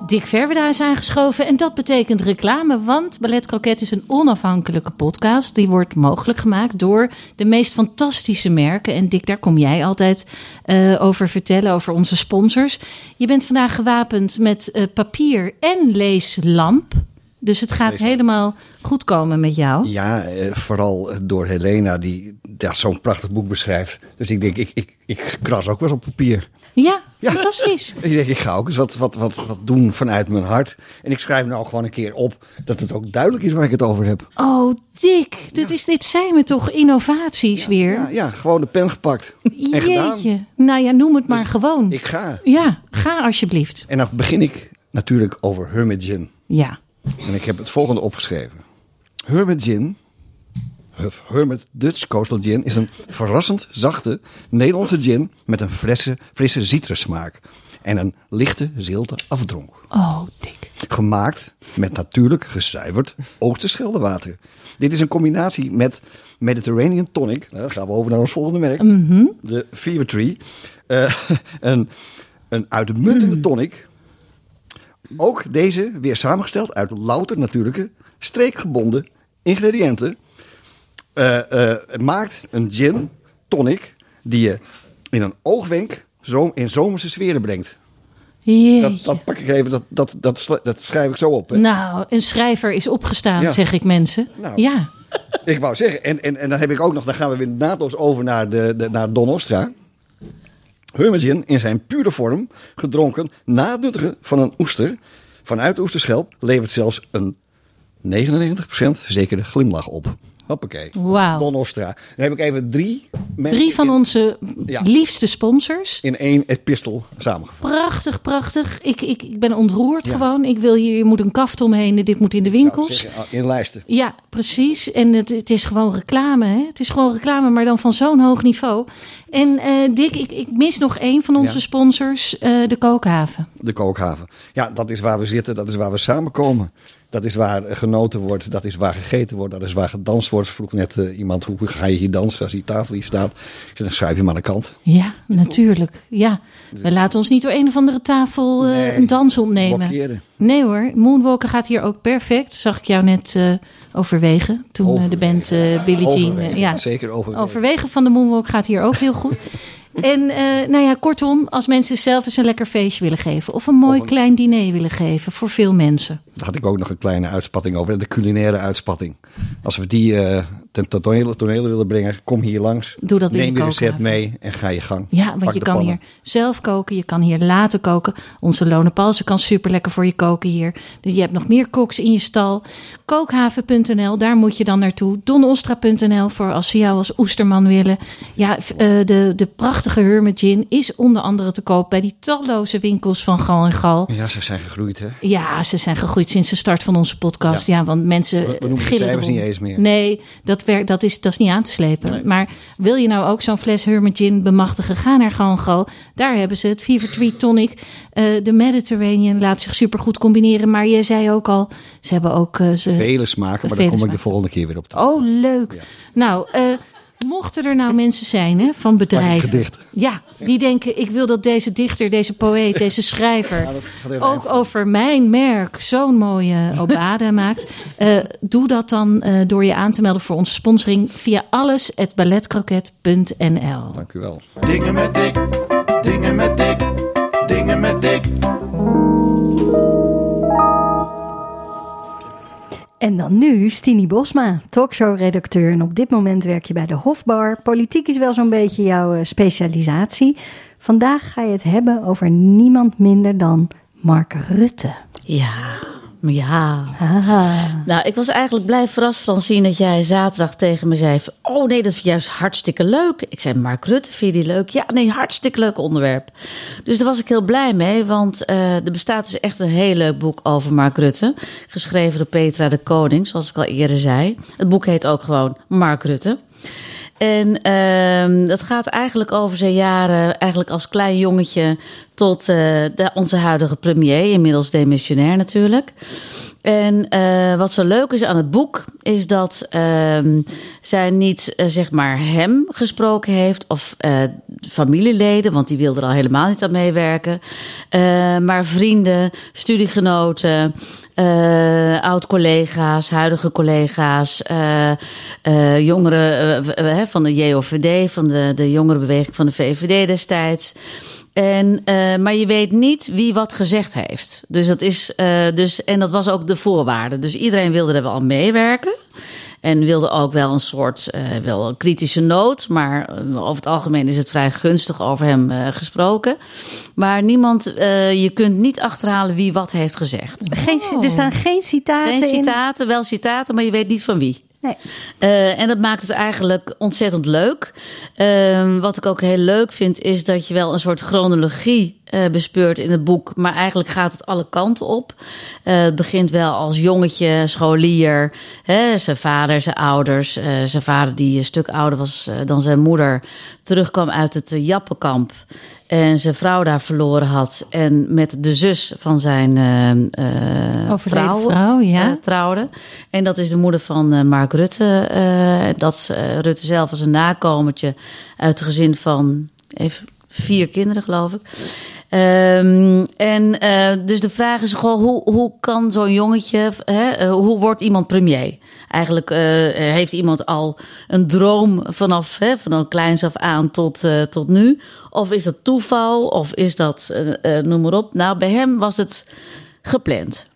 Dick Verweda is aangeschoven en dat betekent reclame, want Ballet Croquet is een onafhankelijke podcast. Die wordt mogelijk gemaakt door de meest fantastische merken. En Dick, daar kom jij altijd eh, over vertellen, over onze sponsors. Je bent vandaag gewapend met eh, papier en leeslamp. Dus het gaat helemaal goed komen met jou. Ja, eh, vooral door Helena, die ja, zo'n prachtig boek beschrijft. Dus ik denk, ik, ik, ik kras ook wel eens op papier. Ja, Ja. fantastisch. Ik denk, ik ga ook eens wat, wat, wat, wat doen vanuit mijn hart. En ik schrijf nou gewoon een keer op dat het ook duidelijk is waar ik het over heb. Oh, Dick, dit, is, dit zijn we toch innovaties weer? Ja, ja, gewoon de pen gepakt en gedaan. Jeetje. Nou ja, noem het maar Dus gewoon. Ik ga. Ja, ga alsjeblieft. En dan begin ik natuurlijk over Hermit Gin. Ja. En ik heb het volgende opgeschreven. Hermit Gin, of Hermit Dutch Coastal Gin, is een verrassend zachte Nederlandse gin met een frisse, frisse citrussmaak. en een lichte zilte afdronk. Oh, dik. Gemaakt met natuurlijk gezuiverd Oosterscheldewater. Dit is een combinatie met Mediterranean Tonic. Nou, dan gaan we over naar ons volgende merk. De Fever Tree. Eh, een, een uitmuntende tonic. Ook deze weer samengesteld uit louter natuurlijke, streekgebonden ingrediënten. Het maakt een gin tonic die je in een oogwenk zo in zomerse sferen brengt. Dat, dat pak ik even, dat, dat, dat, dat schrijf ik zo op. hè. Nou, een schrijver is opgestaan, Ja. zeg ik mensen. Nou. Ja. Ik wou zeggen, en, en, en dan heb ik ook nog, dan gaan we weer naadloos over naar, de, de, naar Don Ostra. Hermegin in zijn pure vorm, gedronken na het nuttigen van een oester. Vanuit de oesterschelp levert zelfs een 99% zekere glimlach op. Hoppakee. Wauw. Don Ostra. Dan heb ik even drie Drie van in, onze Ja. liefste sponsors. in één epistel samengevat. Prachtig, prachtig. Ik, ik, ik ben ontroerd Ja. gewoon. Ik wil hier, je moet een kaft omheen. Dit moet in de winkels. zeggen, ah, in lijsten. Ja, precies. En het, het is gewoon reclame. Hè? Het is gewoon reclame, maar dan van zo'n hoog niveau. En eh, Dick, ik, ik mis nog één van onze Ja. sponsors, eh, de Kookhaven. De kookhaven. Ja, dat is waar we zitten, dat is waar we samenkomen. Dat is waar genoten wordt, dat is waar gegeten wordt, dat is waar gedanst wordt. Vroeg net eh, iemand, hoe ga je hier dansen als die tafel hier staat? Ik zeg, dan schuif je hem aan de kant. Ja, natuurlijk. Ja, we laten ons niet door een of andere tafel eh, Nee, een dans ontnemen. blokkeren. Nee hoor, Moonwalker gaat hier ook perfect. Zag ik jou net eh, overwegen toen de band Billie Jean... Ja, Zeker overwegen. overwegen van de Moonwalk gaat hier ook heel goed. En eh, nou ja, kortom, als mensen zelf eens een lekker feestje willen geven... of een mooi een- klein diner willen geven voor veel mensen. Daar had ik ook nog een kleine uitspatting over. De culinaire uitspatting. Als we die eh ten toneel, toneel willen brengen, kom hier langs. Doe dat Neem je recept mee en ga je gang. Ja, Pak want je kan pannen. hier zelf koken, je kan hier laten koken. Onze Lone Palsen kan super lekker voor je koken hier. Dus je hebt nog meer koks in je stal. Kookhaven.nl, daar moet je dan naartoe. Donostra.nl voor als ze jou als oesterman willen. Ja, eh, de, de prachtige Hermit Gin is onder andere te koop bij die talloze winkels van Gal en Gal. Ja, ze zijn gegroeid, hè? Ja, ze zijn gegroeid sinds de start van onze podcast. Ja, want mensen We- we noemen de cijfers niet eens meer. Nee, dat, werkt, dat, is, dat is niet aan te slepen. Maar wil je nou ook zo'n fles Hermit Gin bemachtigen? Ga naar Gal. Daar hebben ze het. Fever Tree Tonic. Eh, de Mediterranean laat zich supergoed combineren. Maar je zei ook al, ze hebben ook... eh, ze, Vele smaken, maar daar kom ik de volgende keer weer op terug. Oh, leuk. Nou, eh, mochten er nou mensen zijn hè, van bedrijven... gedicht. Ja, die denken, ik wil dat deze dichter, deze poëet, deze schrijver... ook over mijn merk zo'n mooie obade maakt. Eh, doe dat dan eh, door je aan te melden voor onze sponsoring... via alles@balletkroket.nl. Dank u wel. Dingen met dik, dingen met dik, dingen met dik. En dan nu Stini Bosma, talkshow-redacteur. En op dit moment werk je bij de Hofbar. Politiek is wel zo'n beetje jouw eh, specialisatie. Vandaag ga je het hebben over niemand minder dan Mark Rutte. Ja, ja. Nou, ik was eigenlijk blij verrast, Francine, dat jij zaterdag tegen me zei... Oh nee, dat vind ik juist hartstikke leuk. Ik zei, Mark Rutte, vind je die leuk? Ja, nee, hartstikke leuk onderwerp. Dus daar was ik heel blij mee, want eh, er bestaat dus echt een heel leuk boek over Mark Rutte. Geschreven door Petra de Koning, zoals ik al eerder zei. Het boek heet ook gewoon Mark Rutte. En ehm, dat gaat eigenlijk over zijn jaren, eigenlijk als klein jongetje tot eh, de, onze huidige premier, inmiddels demissionair natuurlijk. En eh, wat zo leuk is aan het boek, is dat ehm, zij niet eh, zeg maar hem gesproken heeft of eh, familieleden, want die wilden er al helemaal niet aan meewerken. Maar vrienden, studiegenoten, oud-collega's, huidige collega's, jongeren van de JOVD, van de, de jongerenbeweging van de VVD destijds. En, eh, maar je weet niet wie wat gezegd heeft. Dus dat is, eh, dus, en dat was ook de voorwaarde. Dus iedereen wilde er wel aan meewerken. En wilde ook wel een soort eh, wel een kritische noot. Maar over het algemeen is het vrij gunstig over hem eh, gesproken. Maar niemand, eh, je kunt niet achterhalen wie wat heeft gezegd. Geen, Er staan geen citaten Geen in. citaten, wel citaten, maar je weet niet van wie. Eh, en dat maakt het eigenlijk ontzettend leuk. Ehm, wat ik ook heel leuk vind, is dat je wel een soort chronologie uh, bespeurt in het boek. Maar eigenlijk gaat het alle kanten op. Uh, het begint wel als jongetje, scholier. Hè, zijn vader, zijn ouders. Uh, zijn vader die een stuk ouder was dan zijn moeder. Terugkwam uit het Jappenkamp. En zijn vrouw daar verloren had. En met de zus van zijn vrouw, vrouw ja. trouwde. En dat is de moeder van Mark Rutte. dat Rutte zelf was een nakomertje uit het gezin van... Even vier kinderen, geloof ik. Um, en uh, dus de vraag is gewoon, hoe, hoe kan zo'n jongetje, hè, uh, hoe wordt iemand premier? Eigenlijk uh, heeft iemand al een droom vanaf, hè, van kleins af aan tot, tot nu? Of is dat toeval? Of is dat, noem maar op. Nou, bij hem was het gepland.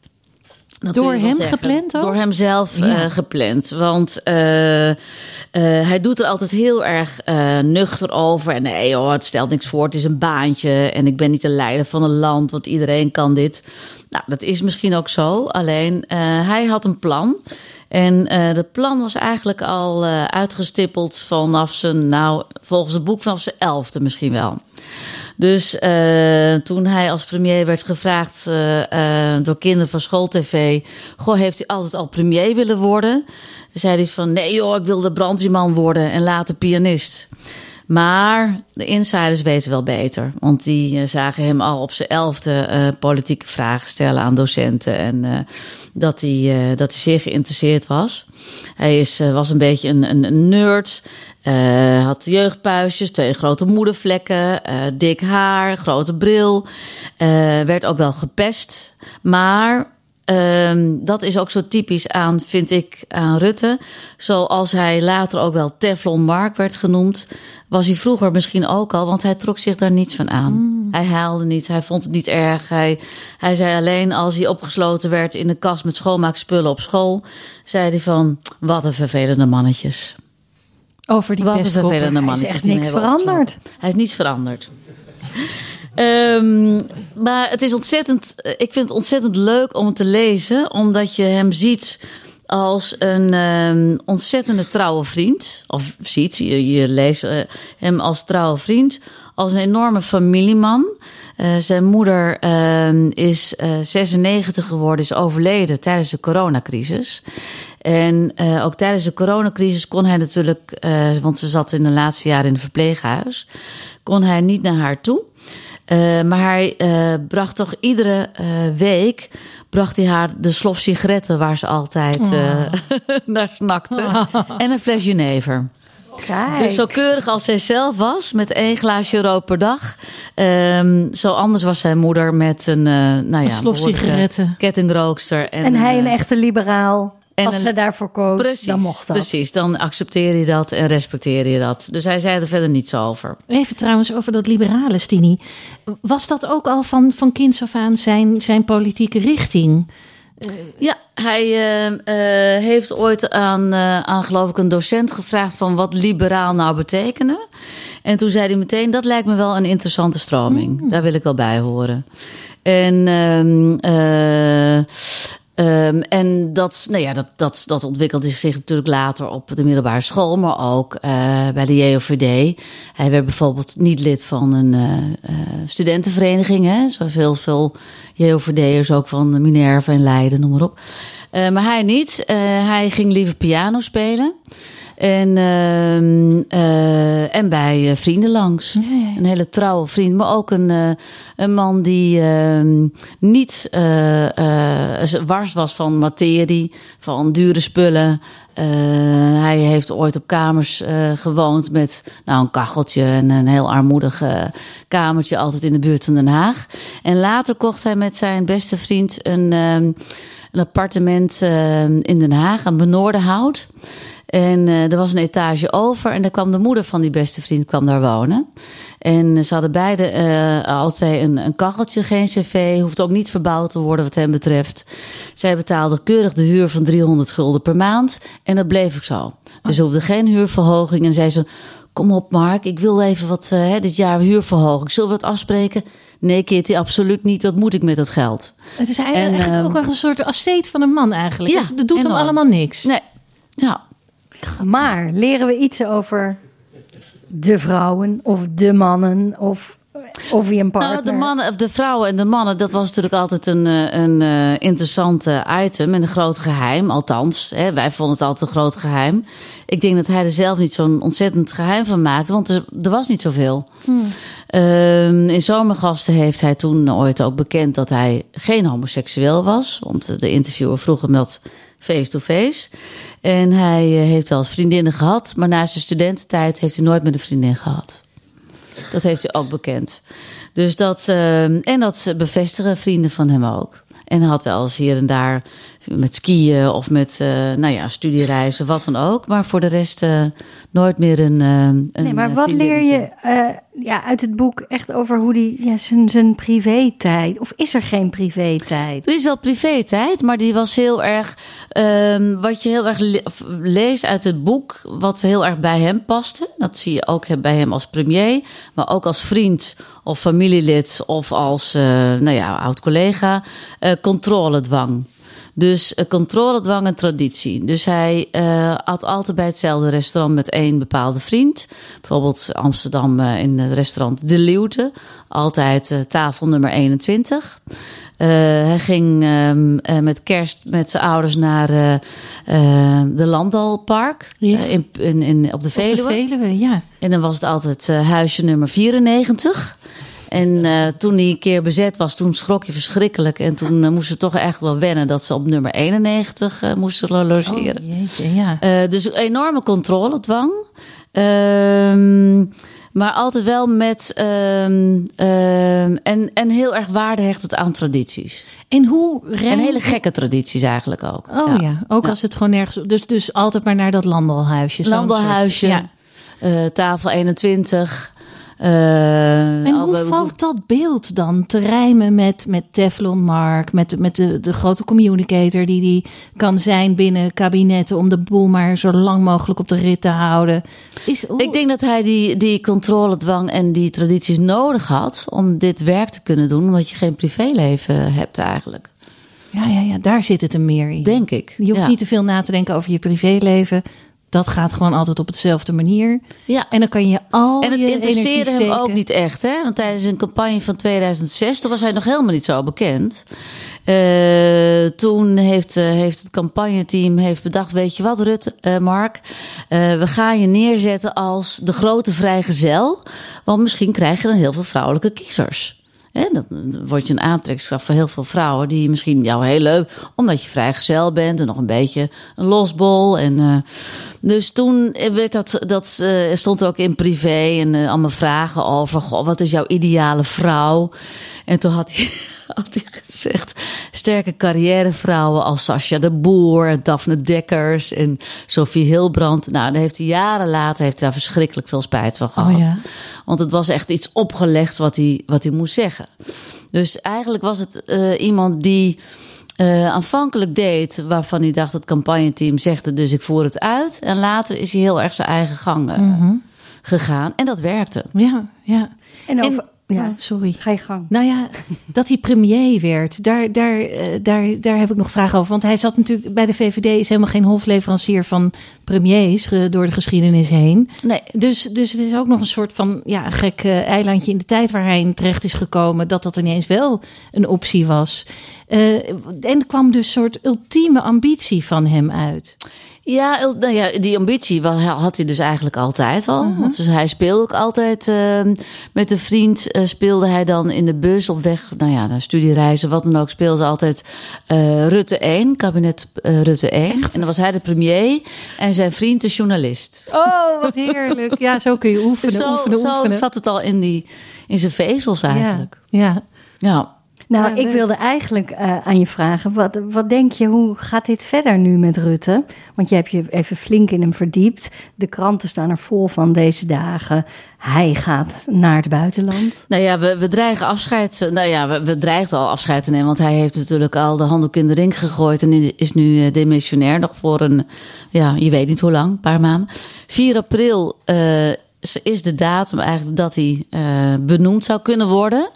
Dat Door hem gepland ook? Door hem zelf ja. uh, gepland. Want uh, uh, hij doet er altijd heel erg nuchter over. En nee hoor, het stelt niks voor. Het is een baantje. En ik ben niet de leider van een land. Want iedereen kan dit. Nou, dat is misschien ook zo. Alleen, hij had een plan. En dat plan was eigenlijk al uitgestippeld vanaf zijn, nou, volgens het boek vanaf zijn elfde misschien wel. Dus uh, toen hij als premier werd gevraagd uh, uh, door kinderen van schooltv... Goh, heeft hij altijd al premier willen worden? zei hij van, nee joh, ik wilde brandweerman worden en later pianist. Maar de insiders weten wel beter. Want die zagen hem al op zijn elfde politieke vragen stellen aan docenten. En dat, hij, dat hij zeer geïnteresseerd was. Hij is, was een beetje een, een nerd. Had jeugdpuisjes, twee grote moedervlekken, dik haar, grote bril. Werd ook wel gepest. Maar dat is ook zo typisch aan, vind ik, aan Rutte. Zoals hij later ook wel Teflon Mark werd genoemd, was hij vroeger misschien ook al, want hij trok zich daar niets van aan. Mm. Hij haalde niet, hij vond het niet erg. Hij, hij zei alleen als hij opgesloten werd in de kast met schoonmaakspullen op school, zei hij van, wat een vervelende mannetjes. Over die Wat vervelende man. Hij is echt niks veranderd. Hij is niets veranderd. Um, maar het is ontzettend, ik vind het ontzettend leuk om het te lezen, omdat je hem ziet als een um, ontzettende trouwe vriend. Of ziet, je, je leest uh, hem als trouwe vriend, als een enorme familieman. Uh, zijn moeder uh, is 96 geworden, is overleden tijdens de coronacrisis. En ook tijdens de coronacrisis kon hij natuurlijk, want ze zat in de laatste jaren in het verpleeghuis, kon hij niet naar haar toe. Uh, maar hij bracht toch iedere week bracht hij haar de slof sigaretten waar ze altijd oh. naar snakte. Oh. En een fles Genever. Kijk. Dus zo keurig als zij zelf was, met één glaasje rook per dag. Um, zo anders was zijn moeder met een, nou ja, een slof sigaretten. kettingrookster. En, en hij een echte liberaal. En Als ze daarvoor koos, precies, dan mocht dat. Precies, dan accepteer je dat en respecteer je dat. Dus hij zei er verder niets over. Even trouwens over dat liberale, Stini. Was dat ook al van, van kinds af aan zijn, zijn politieke richting? Ja, hij uh, uh, heeft ooit aan, uh, aan, geloof ik, een docent gevraagd van wat liberaal nou betekende. En toen zei hij meteen, dat lijkt me wel een interessante stroming. Mm. Daar wil ik wel bij horen. En uh, Um, en dat, nou ja, dat, dat, dat ontwikkelde zich natuurlijk later op de middelbare school, maar ook uh, bij de JOVD. Hij werd bijvoorbeeld niet lid van een uh, studentenvereniging, hè, zoals heel veel JOVD'ers ook van Minerva en Leiden, noem maar op. Maar hij niet. hij ging liever piano spelen. En, uh, uh, en bij uh, vrienden langs. Ja, ja. Een hele trouwe vriend. Maar ook een, uh, een man die ehm, niet wars was van materie, van dure spullen. hij heeft ooit op kamers gewoond met nou, een kacheltje en een heel armoedig kamertje, altijd in de buurt van Den Haag. En later kocht hij met zijn beste vriend een, ehm, een appartement in Den Haag, aan Benoordenhout. En uh, er was een etage over en daar kwam de moeder van die beste vriend kwam daar wonen. En ze hadden beide, uh, alle twee, een, een kacheltje, geen cv. Hoeft ook niet verbouwd te worden wat hem betreft. Zij betaalde keurig de huur van 300 gulden per maand. En dat bleef ik zo. Dus ze hoefde geen huurverhoging. En zei ze, kom op Mark, ik wil even wat uh, dit jaar huurverhoging. Zullen we het afspreken? Nee, Kitty, absoluut niet. Wat moet ik met dat geld? Het is eigenlijk, en, ook een soort asceet van een man eigenlijk. Ja, dat doet hem allemaal niks. Nee, ja. Maar leren we iets over de vrouwen of de mannen? Of... Of wie een partner. Nou, de mannen, of de vrouwen en de mannen, dat was natuurlijk altijd een, eh, een uh, interessant item en een groot geheim. Althans, hè, wij vonden het altijd een groot geheim. Ik denk dat hij er zelf niet zo'n ontzettend geheim van maakte, want er, er was niet zoveel. Hmm. Uh, in Zomergasten heeft hij toen ooit ook bekend dat hij geen homoseksueel was. Want de interviewer vroeg hem dat face-to-face. En hij heeft wel eens vriendinnen gehad, maar na zijn studententijd heeft hij nooit meer een vriendin gehad. Dat heeft hij ook bekend. Dus dat, uh, en dat bevestigen vrienden van hem ook. En had wel eens hier en daar met skiën of met uh, nou ja, studiereizen, wat dan ook. Maar voor de rest uh, nooit meer een. Uh, een nee, maar wat leer je ja, uit het boek echt over hoe die ja, zijn, zijn privé-tijd? Of is er geen privé-tijd? Er is wel privé-tijd, maar die was heel erg. Um, wat je heel erg le leest uit het boek, wat heel erg bij hem paste. Dat zie je ook bij hem als premier, maar ook als vriend of familielid of als nou ja, oud collega. controledwang. Dus uh, controledwang en traditie. Dus hij uh, at altijd bij hetzelfde restaurant met één bepaalde vriend. Bijvoorbeeld Amsterdam uh, in het restaurant De Leeuwte. Altijd tafel nummer 21. hij ging ehm, met kerst met zijn ouders naar de Landalpark ja. in, in, in, op de Veluwe. Op de Veluwe, ja. En dan was het altijd huisje nummer 94. En uh, toen die een keer bezet was, toen schrok je verschrikkelijk. En toen uh, moesten ze toch echt wel wennen dat ze op nummer 91 uh, moesten logeren. Oh, jeetje, ja. dus enorme controledwang. Ehm, maar altijd wel met. Um, en, en heel erg waarde hecht het aan tradities. En hoe En hele gekke tradities eigenlijk ook. Oh ja, ja. ook als het gewoon nergens. Dus, dus altijd maar naar dat landelhuisje. Landelhuisje. Ja. tafel 21. Uh, en hoe valt dat beeld dan te rijmen met, met Teflon Mark, met, met de, de grote communicator die die kan zijn binnen kabinetten om de boel maar zo lang mogelijk op de rit te houden? Is, Ik denk dat hij die, die controledwang en die tradities nodig had om dit werk te kunnen doen, omdat je geen privéleven hebt eigenlijk. Ja, ja, ja, daar zit het er meer in. Denk ik. Je hoeft niet te veel na te denken over je privéleven dat gaat gewoon altijd op dezelfde manier. Ja. En dan kan je al. En het interesseerde hem ook niet echt, hè? Want tijdens een campagne van 2006, toen was hij nog helemaal niet zo bekend. Uh, toen heeft, uh, heeft het campagneteam heeft bedacht: weet je wat, Rutte, uh, Mark, we gaan je neerzetten als de grote vrijgezel. Want misschien krijg je dan heel veel vrouwelijke kiezers. Hè, dan word je een aantrekkingskracht voor heel veel vrouwen die misschien jou heel leuk, omdat je vrijgezel bent en nog een beetje een losbol. En, uh, dus toen werd dat, dat uh, stond er ook in privé en uh, allemaal vragen over: goh, wat is jouw ideale vrouw? En toen had hij, had hij gezegd: sterke carrièrevrouwen als Sascha de Boer, Daphne Dekkers en Sophie Hilbrand. Nou, daar heeft hij jaren later heeft hij daar verschrikkelijk veel spijt van gehad. Oh ja. Want het was echt iets opgelegd wat hij, wat hij moest zeggen. Dus eigenlijk was het uh, iemand die uh, aanvankelijk deed waarvan hij dacht het campagneteam zegde, dus ik voer het uit. En later is hij heel erg zijn eigen gang uh, mm -hmm. gegaan. En dat werkte. Ja, ja. En over. En, ja, oh, sorry. Ga je gang. Nou ja, dat hij premier werd, daar, daar, daar, daar heb ik nog vragen over. Want hij zat natuurlijk bij de VVD, is helemaal geen hofleverancier van premiers door de geschiedenis heen. Nee. Dus, dus het is ook nog een soort van ja, gek eilandje in de tijd waar hij in terecht is gekomen, dat dat ineens wel een optie was. Uh, en kwam dus een soort ultieme ambitie van hem uit. Ja, nou ja, die ambitie had hij dus eigenlijk altijd al. -huh. Want hij speelde ook altijd uh, met een vriend. Uh, speelde hij dan in de bus op weg, nou ja, naar studiereizen, wat dan ook. Speelde altijd uh, Rutte 1, kabinet Rutte 1. Echt? En dan was hij de premier en zijn vriend de journalist. Oh, wat heerlijk. Ja, zo kun je oefenen, zo, oefenen, zo oefenen. zat het al in, die, in zijn vezels eigenlijk. Ja. ja. ja. Nou, ik wilde eigenlijk uh, aan je vragen, wat, wat denk je, hoe gaat dit verder nu met Rutte? Want je hebt je even flink in hem verdiept. De kranten staan er vol van deze dagen. Hij gaat naar het buitenland. Nou ja, we, we dreigen afscheid. Nou ja, we, we dreigen al afscheid te nemen. Want hij heeft natuurlijk al de handdoek in de ring gegooid. En is nu uh, demissionair nog voor een, ja, je weet niet hoe lang, een paar maanden. 4 april uh, is de datum eigenlijk dat hij uh, benoemd zou kunnen worden.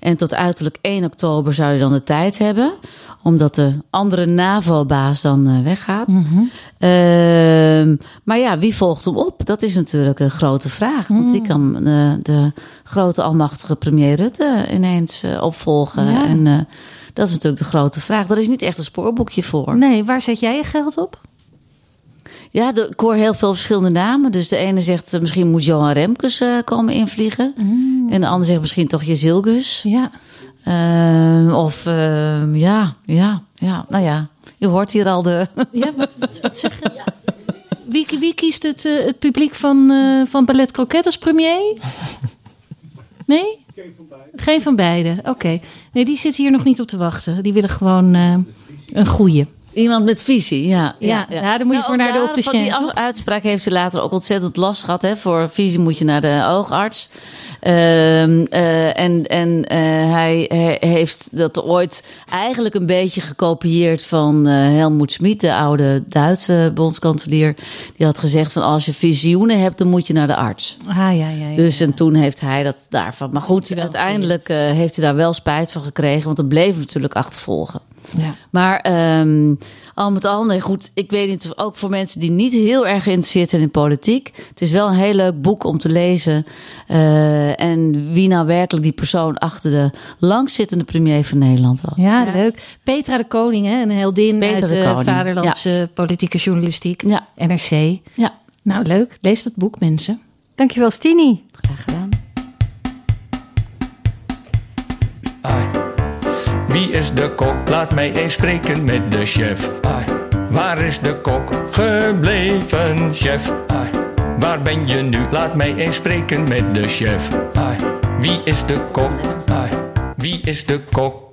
En tot uiterlijk 1 oktober zou hij dan de tijd hebben. Omdat de andere NAVO-baas dan uh, weggaat. Mm -hmm. uh, maar ja, wie volgt hem op? Dat is natuurlijk een grote vraag. Want wie kan de grote almachtige premier Rutte ineens opvolgen? Ja. En dat is natuurlijk de grote vraag. Daar is niet echt een spoorboekje voor. Nee, waar zet jij je geld op? Ja, de, ik hoor heel veel verschillende namen. Dus de ene zegt uh, misschien moet Johan Remkes uh, komen invliegen. Mm. En de ander zegt misschien toch Jezilgus. Ja. Uh, of ja, ja, ja, nou ja. Je hoort hier al de... Ja, wat, wat, wat zeg je? Ja. Wie, wie kiest het, het publiek van, van Ballet Croquet als premier? Nee? Geen van beide. Geen van beide, oké. Okay. Nee, die zitten hier nog niet op te wachten. Die willen gewoon een goeie. Iemand met visie, ja. Ja, ja. ja. dan moet je nou, voor naar de opticien. Die uitspraak heeft ze later ook ontzettend last gehad. Hè? Voor visie moet je naar de oogarts. Uh, uh, en en uh, hij, hij, heeft dat ooit eigenlijk een beetje gekopieerd van uh, Helmoet Schmid, de oude Duitse bondskanselier. Die had gezegd van als je visioenen hebt, dan moet je naar de arts. Ah, ja, ja, ja, dus en toen heeft hij dat daarvan. Maar goed, uiteindelijk heeft hij daar wel spijt van gekregen, want het bleef natuurlijk achtervolgen. Ja. Maar um, al met al, nee, goed, ik weet niet, ook voor mensen die niet heel erg geïnteresseerd zijn in politiek. Het is wel een heel leuk boek om te lezen. Uh, en wie nou werkelijk die persoon achter de langzittende premier van Nederland was. Ja, ja. leuk. Petra de Koning, hè, een heldin Petra uit de, de vaderlandse ja. politieke journalistiek. Ja. NRC. Ja. Nou, leuk. Lees dat boek, mensen. Dankjewel, Stini. Graag gedaan. Wie is de kok? Laat mij eens spreken met de chef. Ai. Waar is de kok gebleven, chef? Ai. Waar ben je nu? Laat mij eens spreken met de chef. Ai. Wie is de kok? Wie is de kok?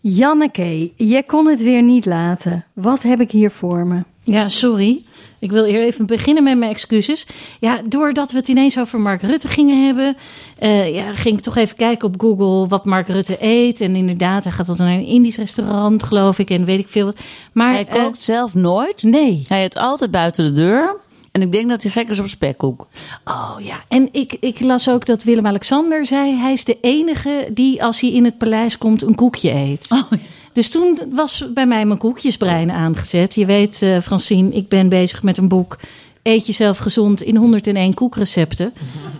Janneke, jij kon het weer niet laten. Wat heb ik hier voor me? Ja, sorry. Ik wil hier even beginnen met mijn excuses. Ja, doordat we het ineens over Mark Rutte gingen hebben, uh, ja, ging ik toch even kijken op Google wat Mark Rutte eet. En inderdaad, hij gaat dan naar een Indisch restaurant, geloof ik, en weet ik veel wat. Maar hij kookt uh, zelf nooit. Nee. Hij eet altijd buiten de deur. En ik denk dat hij gek is op spekkoek. Oh ja, en ik, ik las ook dat Willem-Alexander zei... hij is de enige die als hij in het paleis komt een koekje eet. Oh, ja. Dus toen was bij mij mijn koekjesbrein aangezet. Je weet, uh, Francine, ik ben bezig met een boek... Eet jezelf gezond in 101 koekrecepten.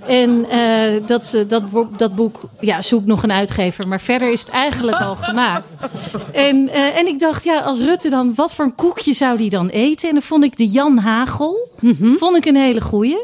En uh, dat, uh, dat, dat boek ja, zoekt nog een uitgever. Maar verder is het eigenlijk al gemaakt. En, en ik dacht, ja, als Rutte dan, wat voor een koekje zou die dan eten? En dan vond ik de Jan Hagel. Mm -hmm. Vond ik een hele goeie.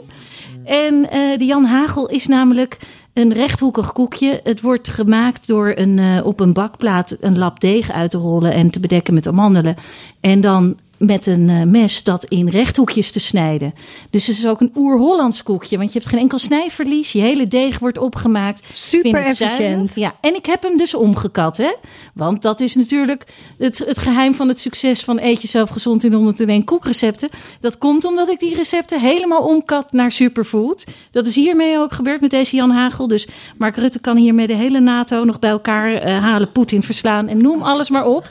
En de Jan Hagel is namelijk een rechthoekig koekje. Het wordt gemaakt door een, op een bakplaat een lap deeg uit te rollen en te bedekken met amandelen. En dan met een uh, mes dat in rechthoekjes te snijden. Dus het is ook een oer-Hollands koekje. Want je hebt geen enkel snijverlies. Je hele deeg wordt opgemaakt. Super efficiënt. Ja, en ik heb hem dus omgekat. Hè? Want dat is natuurlijk het, het geheim van het succes van eet jezelf gezond in 101 koekrecepten. Dat komt omdat ik die recepten helemaal omkat naar superfood. Dat is hiermee ook gebeurd met deze Jan Hagel. Dus Mark Rutte kan hiermee de hele NATO nog bij elkaar uh, halen. Poetin verslaan en noem alles maar op.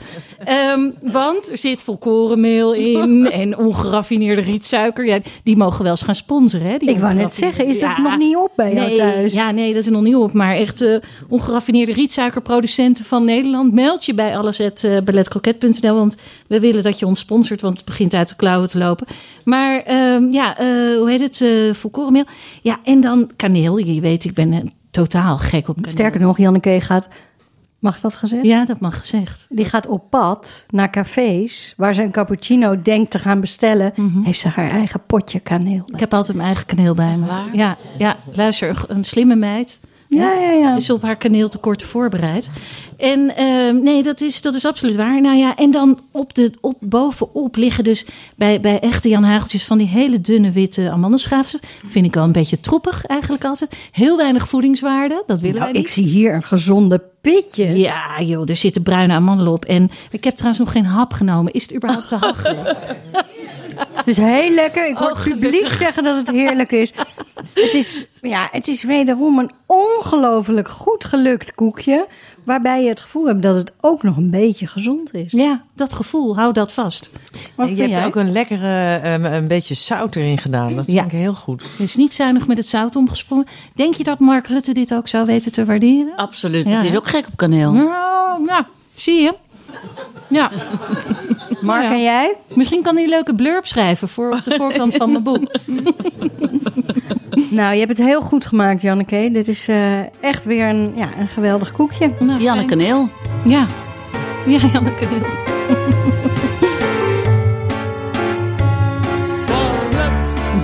um, want er zit volkorenmeel in en ongeraffineerde rietsuiker. Ja, die mogen wel eens gaan sponsoren. Hè, die ik wou net zeggen, is dat ja, nog niet op bij nee, jou thuis? Ja, nee, dat is nog niet op. Maar echt uh, ongeraffineerde rietsuikerproducenten van Nederland... meld je bij alles.balletcroquet.nl, want we willen dat je ons sponsort... want het begint uit de klauwen te lopen. Maar uh, ja, uh, hoe heet het? Uh, volkorenmeel. Ja, en dan kaneel. Je weet, ik ben totaal gek op kaneel. Sterker nog, Janneke gaat Mag dat gezegd? Ja, dat mag gezegd. Die gaat op pad naar cafés waar ze een cappuccino denkt te gaan bestellen. Mm -hmm. Heeft ze haar eigen potje kaneel. Ik heb altijd mijn eigen kaneel bij me. Waar? Ja, ja, luister, een slimme meid. Ja, ja, ja. Is op haar kaneeltekort voorbereid. En uh, nee, dat is, dat is absoluut waar. Nou ja, en dan op de, op, bovenop liggen dus bij, bij echte Jan Hageltjes van die hele dunne witte amandelschaafsen. Vind ik al een beetje troppig eigenlijk altijd. Heel weinig voedingswaarde, dat willen nou, wij niet. Ik zie hier een gezonde pitje. Ja joh, er zitten bruine amandelen op. En ik heb trouwens nog geen hap genomen. Is het überhaupt te hachelen? Het is heel lekker. Ik hoor oh, het publiek zeggen dat het heerlijk is. Het is, ja, het is wederom een ongelooflijk goed gelukt koekje. Waarbij je het gevoel hebt dat het ook nog een beetje gezond is. Ja, dat gevoel, hou dat vast. Wat En je hebt jij? ook een lekkere, ehm, een beetje zout erin gedaan. Dat Ja. vind ik heel goed. Er is niet zuinig met het zout omgesprongen. Denk je dat Mark Rutte dit ook zou weten te waarderen? Absoluut. Ja, het is ook gek op kaneel. Nou, ja, zie je. Ja, Mark ja. en jij? misschien kan hij een leuke blurb schrijven voor op de voorkant van mijn boek. Nou, je hebt het heel goed gemaakt, Janneke. Dit is eh, echt weer een, ja, een geweldig koekje. Nou, Janne fijn. Kaneel. Ja, ja Janneke.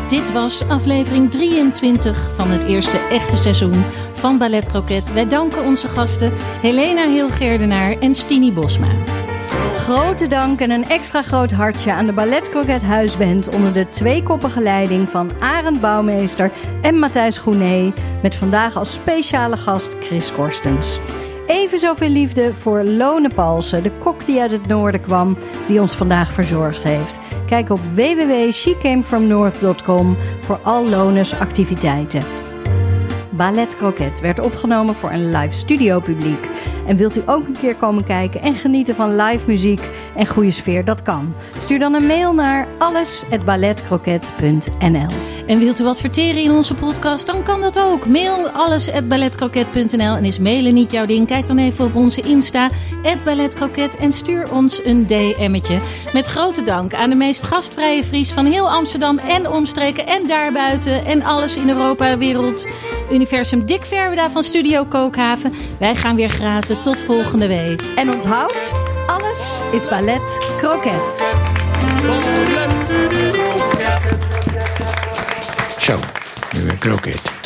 Dit was aflevering 23 van het eerste echte seizoen van Ballet Croquet. Wij danken onze gasten Helena Hilgerdenaar en Stini Bosma. Grote dank en een extra groot hartje aan de Ballet Croquet Huisband onder de tweekoppige leiding van Arend Bouwmeester en Matthijs Groenee. Met vandaag als speciale gast Chris Korstens. Even zoveel liefde voor Lone Palsen, de kok die uit het noorden kwam, die ons vandaag verzorgd heeft. Kijk op www.shecamefromnorth.com voor al Lones activiteiten. Ballet Croquet werd opgenomen voor een live studio publiek. En wilt u ook een keer komen kijken en genieten van live muziek en goede sfeer? Dat kan. Stuur dan een mail naar alles@balletcroquet.nl. En wilt u wat verteren in onze podcast, dan kan dat ook. Mail alles@balletcroquet.nl en is mailen niet jouw ding? Kijk dan even op onze Insta @balletcroquet en stuur ons een DM'tje. Met grote dank aan de meest gastvrije Fries van heel Amsterdam en omstreken en daarbuiten en alles in Europa, wereld, universum. Dick Verweda van Studio Kookhaven. Wij gaan weer grazen. Tot volgende week. En onthoud, alles is Ballet Croquet. Zo, nu weer kroket.